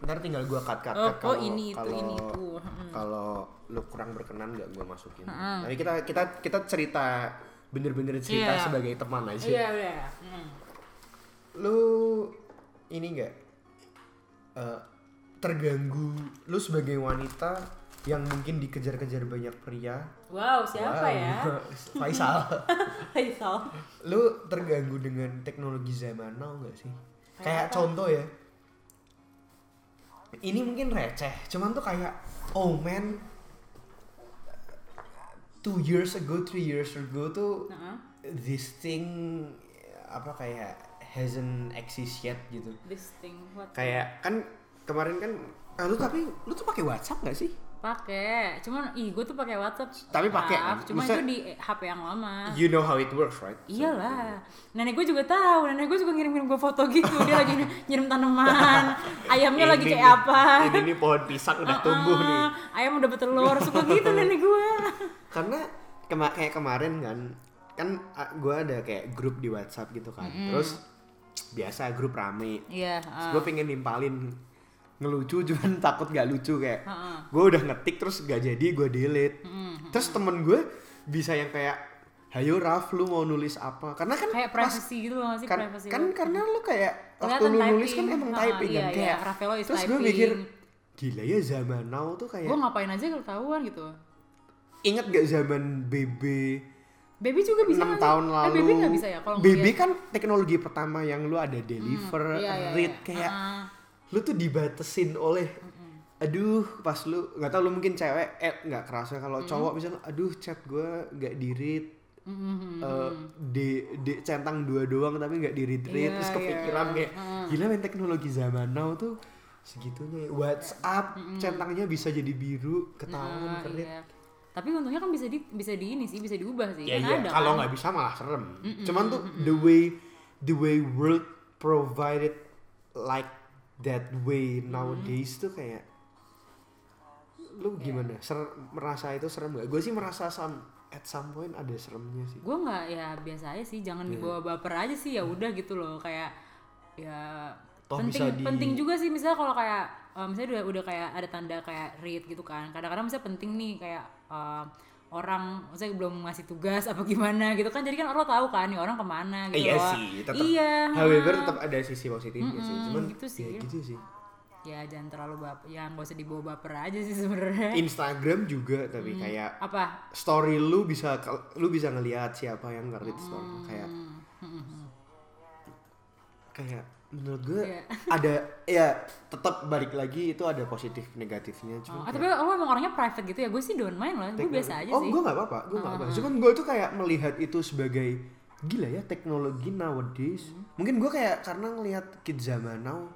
Ntar tinggal gua cut cut Oh, cut oh, ini itu, ini itu. Kalau lu kurang berkenan gak gua masukin. Tapi kita kita kita cerita bener-bener cerita Iya. sebagai teman aja. Iya, udah. Hmm. Lu ini gak eh, terganggu lu sebagai wanita yang mungkin dikejar-kejar banyak pria. Wow, siapa Wow. ya? Faisal. Faisal. lu terganggu dengan teknologi zaman now gak sih? Kayak contoh ya. Ini mungkin receh, cuman tuh kayak oh man two years ago, three years ago tuh Heeh. this thing apa kayak hasn't exist yet gitu. This thing what? Kayak kan kemarin kan ah, lu tapi lu tuh pakai WhatsApp gak sih? Pakai cuman ih gue tuh pakai WhatsApp Tapi pakai kan? cuma Maksudnya- itu di HP yang lama You know how it works, right? Iyalah, nenek gue juga tahu. Nenek gue juga ngirim-ngirim gue foto gitu. Dia lagi nyirim tanaman, ayamnya lagi ini kayak nih, apa. Ini nih pohon pisang udah tumbuh nih. Ah, Ayam udah bertelur, suka gitu nenek gue. Karena kema kayak kemarin kan, kan gue ada kayak grup di WhatsApp gitu kan. Terus biasa grup rame. Iya. gue pengen nimpalin ngelucu cuman takut gak lucu kayak gue udah ngetik terus gak jadi gue delete terus temen gue bisa yang kayak hayo Raf lu mau nulis apa karena kan Kayak pas- privacy gitu loh sih kan, privacy. kan karena lu kayak waktu lu nulis kan emang Ah, typing iya, kan iya. kayak Rafaelo is terus gue mikir gila ya zaman now tuh kayak gue ngapain aja kalau ketahuan gitu. inget gak zaman BB Baby juga bisa 6 nggak sih? tahun Eh, lalu baby nggak bisa ya kalau BB kan teknologi pertama yang lu ada deliver Iya, iya, read iya. kayak Ah, lu tuh dibatesin oleh aduh pas lu nggak tau lu mungkin cewek eh nggak kerasa kalau cowok misalnya aduh chat gue nggak di read eh, di di centang dua doang tapi nggak di read read Iya, terus iya. kepikiran kayak gila main teknologi zaman now tuh segitunya ya. WhatsApp centangnya bisa jadi biru ketahuan ah, kerit iya. Tapi untungnya kan bisa di bisa di ini sih, bisa diubah sih. ya kan ada kalau kan. nggak bisa malah serem cuman tuh the way the way world provided like that way nowadays tuh kayak lu gimana? Ser merasa itu serem gak gue sih merasa some, at some point ada seremnya sih. Gue nggak ya biasa aja sih jangan Iya. dibawa baper aja sih ya udah gitu loh. Kayak ya Toh penting di- penting juga sih misalnya kalau kayak eh, misalnya udah udah kayak ada tanda kayak read gitu kan. Kadang-kadang misalnya penting nih kayak eh, orang misalnya belum ngasih tugas apa gimana gitu kan jadi kan orang tahu kan nih orang ke mana gitu iya loh. sih tetap iya. However tetap ada sisi positifnya sih Mm-mm, cuman gitu sih. ya gitu sih. Ya jangan terlalu baper ya nggak usah dibawa baper aja sih sebenarnya. Instagram juga tapi kayak apa? story lu bisa lu bisa ngelihat siapa yang nge-read story lu. kayak kayak menurut gue Iya. ada ya tetap balik lagi itu ada positif negatifnya cuma ah, tapi lo emang orangnya private gitu ya? Gue sih don't mind lah gue biasa aja oh sih. gue nggak apa-apa gue nggak apa cuman gue tuh kayak melihat itu sebagai gila ya teknologi nowadays. Hmm. mungkin gue kayak karena ngelihat kids zaman now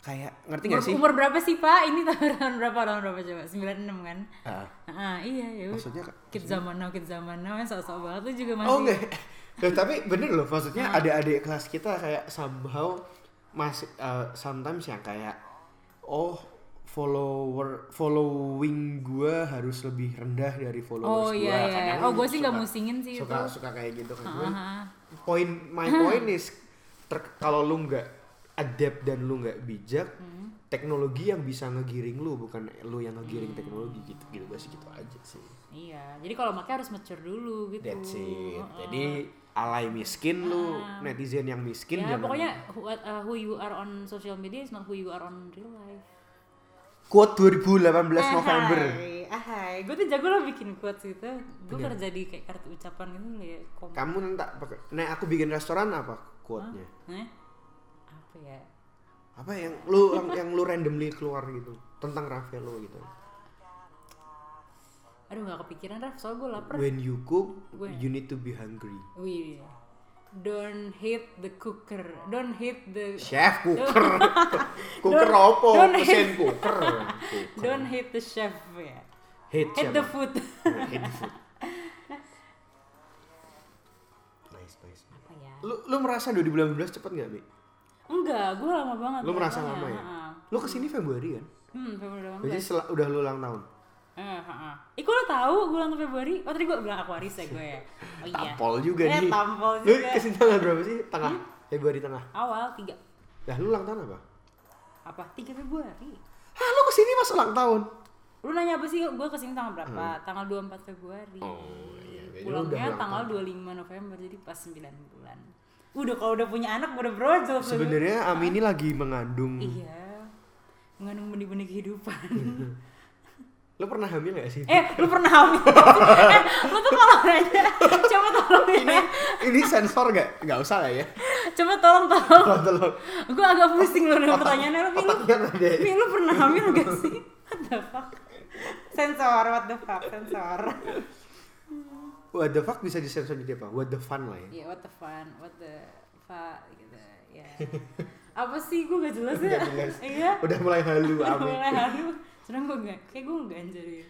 kayak ngerti gak umur, sih? umur berapa sih pak? Ini tahun berapa? Tahun berapa coba? 96 kan? Ah, Ah, iya ya. maksudnya Kids zaman now, kids zaman now yang sok-sok banget tuh juga masih. Oh enggak. Ya, tapi bener loh maksudnya ada adik kelas kita kayak somehow masih uh, sometimes yang kayak oh follower following gua harus lebih rendah dari followers Oh gua. iya iya. Kadang Oh gue sih nggak musingin sih suka itu. suka kayak gitu kan. Cuman Ah, point my point is kalau lu nggak adapt dan lu nggak bijak Hmm. teknologi yang bisa ngegiring lu bukan lu yang ngegiring teknologi gitu gitu gue sih gitu aja sih Iya. Jadi kalau makai harus mature dulu gitu. That's it. Heeh. Jadi alay miskin lu, netizen yang miskin ya jangan. pokoknya who, uh, who you are on social media is not who you are on real life. Quote 2018 November. Ahai, ahai. Gue tuh jago lah bikin quotes gitu. Gue Bener. kerja di kayak kartu ucapan gitu ya. Kom Kamu nanti. Nah, aku bikin restoran apa quote-nya? Eh? Apa ya? Apa yang lu yang, yang lu randomly keluar gitu tentang Ravello gitu. Aduh nggak kepikiran Raf, soalnya gue lapar. When you cook, When- you need to be hungry. Wih, don't hate the cooker, don't hate the Chef cooker. cooker Don't- apa? don't Mesin cooker. Cooker. don't hate the chef ya. hate, Hate siapa? the food. hate the food. Nice, nice. Apa ya? Lu lu merasa 2018 cepet gak, Bi? Enggak, gue lama banget. Lu merasa lama ya? Ha-ha. Lu ke sini Februari kan? Hmm, Februari Jadi 18. sel- udah lu ulang tahun. Ih, kok lo tahu gue ulang tahun Februari? Oh, tadi gue bilang Aquarius ya gue ya. Oh iya. Tampol juga Eh, nih. tampol Lu juga. Hmm? ke sini tanggal berapa sih? Tengah. Februari tengah. Awal 3 Lah lu ulang tahun apa? apa? 3 Februari. Hah, lu ke sini pas ulang tahun? Lu nanya apa sih? Gue ke sini tanggal berapa? Tanggal 24 Februari. Hmm. Oh, iya. Lu Pulangnya ulang tanggal tahun. 25 November jadi pas 9 bulan. Udah kalau udah punya anak udah brojol. Sebenarnya Ami ini lagi mengandung. Iya. Mengandung benih-benih kehidupan. Lu pernah hamil gak sih? eh, lu pernah hamil? eh, lu tuh kalau nanya, coba tolong ini ya. ini sensor gak? Gak usah lah ya. Coba tolong tolong. Tolong, tolong. Gue agak pusing loh dengan pertanyaannya. Lu, lu. Mi, lu pernah hamil gak sih? What the fuck? Sensor, what the fuck, sensor. What the fuck bisa disensor jadi apa? What the fun lah ya. Ya, what the fun, what the fuck gitu. Ya. apa sih gue gak jelas ya iya Udah mulai halu Udah mulai halu sedang gue gak kayak gue ganjar ya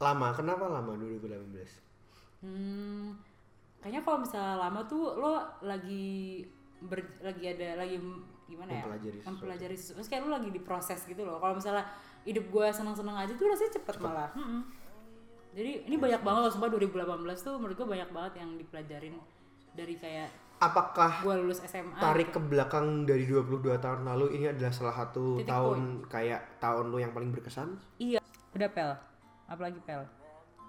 Lama, kenapa lama 2018? hmm, kayaknya kalau misalnya lama tuh lo lagi ber, lagi ada lagi gimana ya? Mempelajari sesuatu. mempelajari sesuatu. Terus kayak lo lagi diproses gitu loh. Kalau misalnya hidup gue senang-senang aja tuh rasanya cepet, malah. Mm-mm. jadi ini banyak banget loh sumpah 2018 tuh menurut gue banyak banget yang dipelajarin dari kayak Apakah gue lulus SMA tarik ke belakang dari 22 tahun lalu ini adalah salah satu Titik tahun kayak tahun lu yang paling berkesan? iya udah pel apalagi pel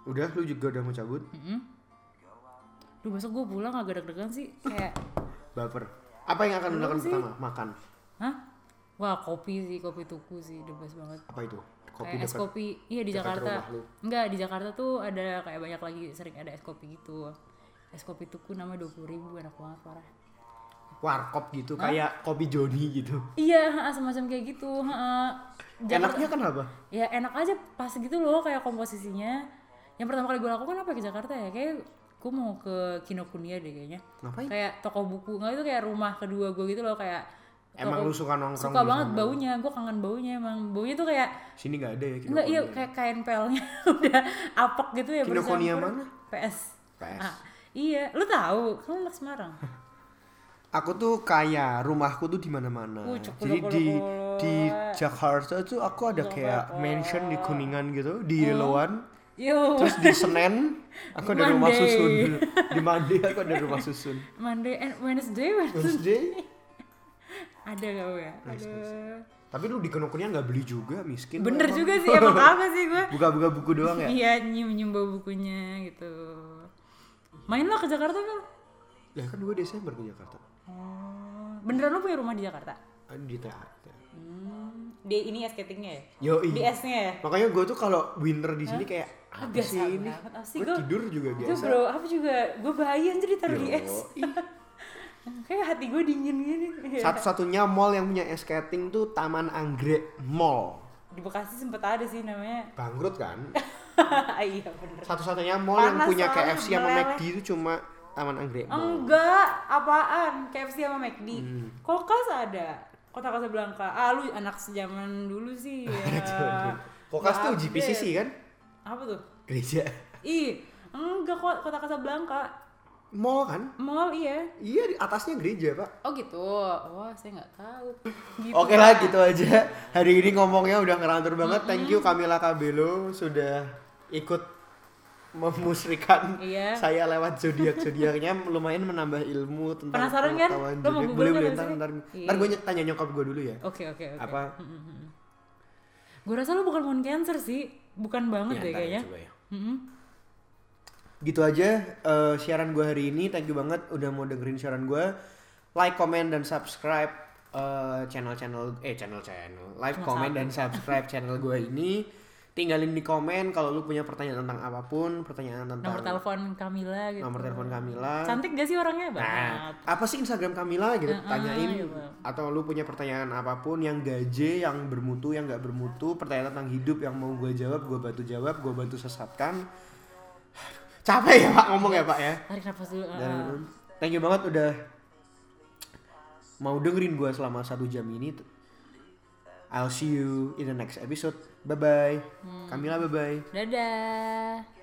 Udah, lu juga udah mau cabut? Mm-mm. Duh besok gue pulang agak deg-degan sih kayak Baper. Apa yang akan lu lakukan pertama? Makan. Hah? Wah kopi sih, kopi tuku sih, the best banget Apa itu? Kopi kayak es kopi, iya di Jakarta. Enggak, di Jakarta tuh ada kayak banyak lagi sering ada es kopi gitu Es kopi tuku namanya 20 ribu, enak banget parah Warkop gitu, kayak kopi Joni gitu. Iya, semacam kayak gitu Jakarta- Enaknya kenapa? Ya enak aja pas gitu loh kayak komposisinya Yang pertama kali gue lakukan apa ke Jakarta ya, kayak gue mau ke Kinokuniya deh kayaknya Ngapain? Kayak toko buku, nggak itu kayak rumah kedua gue gitu loh kayak Emang lu suka nongkrong suka banget sana? baunya gue kangen baunya emang baunya tuh kayak Sini nggak ada ya enggak iya Kinokuniya. kayak kain pelnya udah apek gitu ya Kinokuniya mana? PS PS. Ah, iya lu tahu kamu anak Semarang. Aku tuh kaya, rumahku tuh di mana-mana. Uh, Jadi di di Jakarta tuh aku ada kayak mansion di Kuningan gitu, di Yellowwan. yo. Terus di Senen aku ada rumah susun. Di Mandi aku ada rumah susun. Monday and Wednesday Wednesday. Ada kau ya? Ada Tapi lu di Kinokuniya nggak beli juga, miskin. bener juga sih emang apa sih gue Buka-buka buku doang ya? iya nyium nyium bau bukunya gitu main lah ke Jakarta kan Ya kan gue Desember ke Jakarta. oh beneran lu punya rumah di Jakarta Ah, Di THT. hmm. di ini ya skatingnya ya Yo, di esnya ya Makanya gue tuh kalau winter di sini kayak apa biasa sih ini? Asli Gue tidur juga biasa. bro, apa juga gue bahaya anjir ditaruh di es. Kayak hati gue dingin gini. Satu-satunya mall yang punya skating tuh Taman Anggrek Mall. Di Bekasi sempet ada sih namanya. Bangkrut kan? iya bener. Satu-satunya mall yang Panas punya soalnya, KFC sama. McD itu cuma Taman Anggrek Mall. Enggak, apaan? KFC sama McD. Hmm. Kulkas ada. Kota Casablanca. Ah lu anak sejaman dulu sih ya. Kokas tuh GPCC kan? Apa tuh? Gereja. Ih, enggak kok Kota Casablanca. Mall kan? Mall iya. Iya di atasnya gereja pak. Oh gitu. Wah, saya nggak tahu. Gitu, Oke lah gitu aja. Hari ini ngomongnya udah ngerantur banget. Thank you Camila Cabello sudah ikut memusrikan Iya. saya lewat zodiak zodiaknya lumayan menambah ilmu tentang Penasaran kan? Lo mau boleh boleh di ntar ntar, Iya. ntar gue tanya nyokap gue dulu ya. Oke oke oke. apa? Gue rasa lu bukan moon cancer sih, bukan banget Ya, deh ya, kayaknya. ya. Gitu aja eh, siaran gue hari ini. Thank you banget udah mau dengerin siaran gue like comment dan subscribe eh, channel-channel eh channel-channel. Like Cuma comment dan subscribe channel gue ini tinggalin di komen kalau lu punya pertanyaan tentang apa pun pertanyaan tentang Nomor telepon Camila gitu. nomor telepon Kamila Cantik gak sih orangnya Nah, banget? apa sih Instagram Kamila gitu? Heeh, Tanyain gitu. atau lu punya pertanyaan apa pun yang gaje, yang bermutu, yang nggak bermutu, pertanyaan tentang hidup yang mau gue jawab, gue bantu jawab, gue bantu sesatkan. Capek ya Pak ngomong ya Pak ya. Tarik nafas dulu. Dan thank you banget udah mau dengerin gue selama satu jam ini. I'll see you in the next episode. Bye bye. Kamila bye bye. Dadah.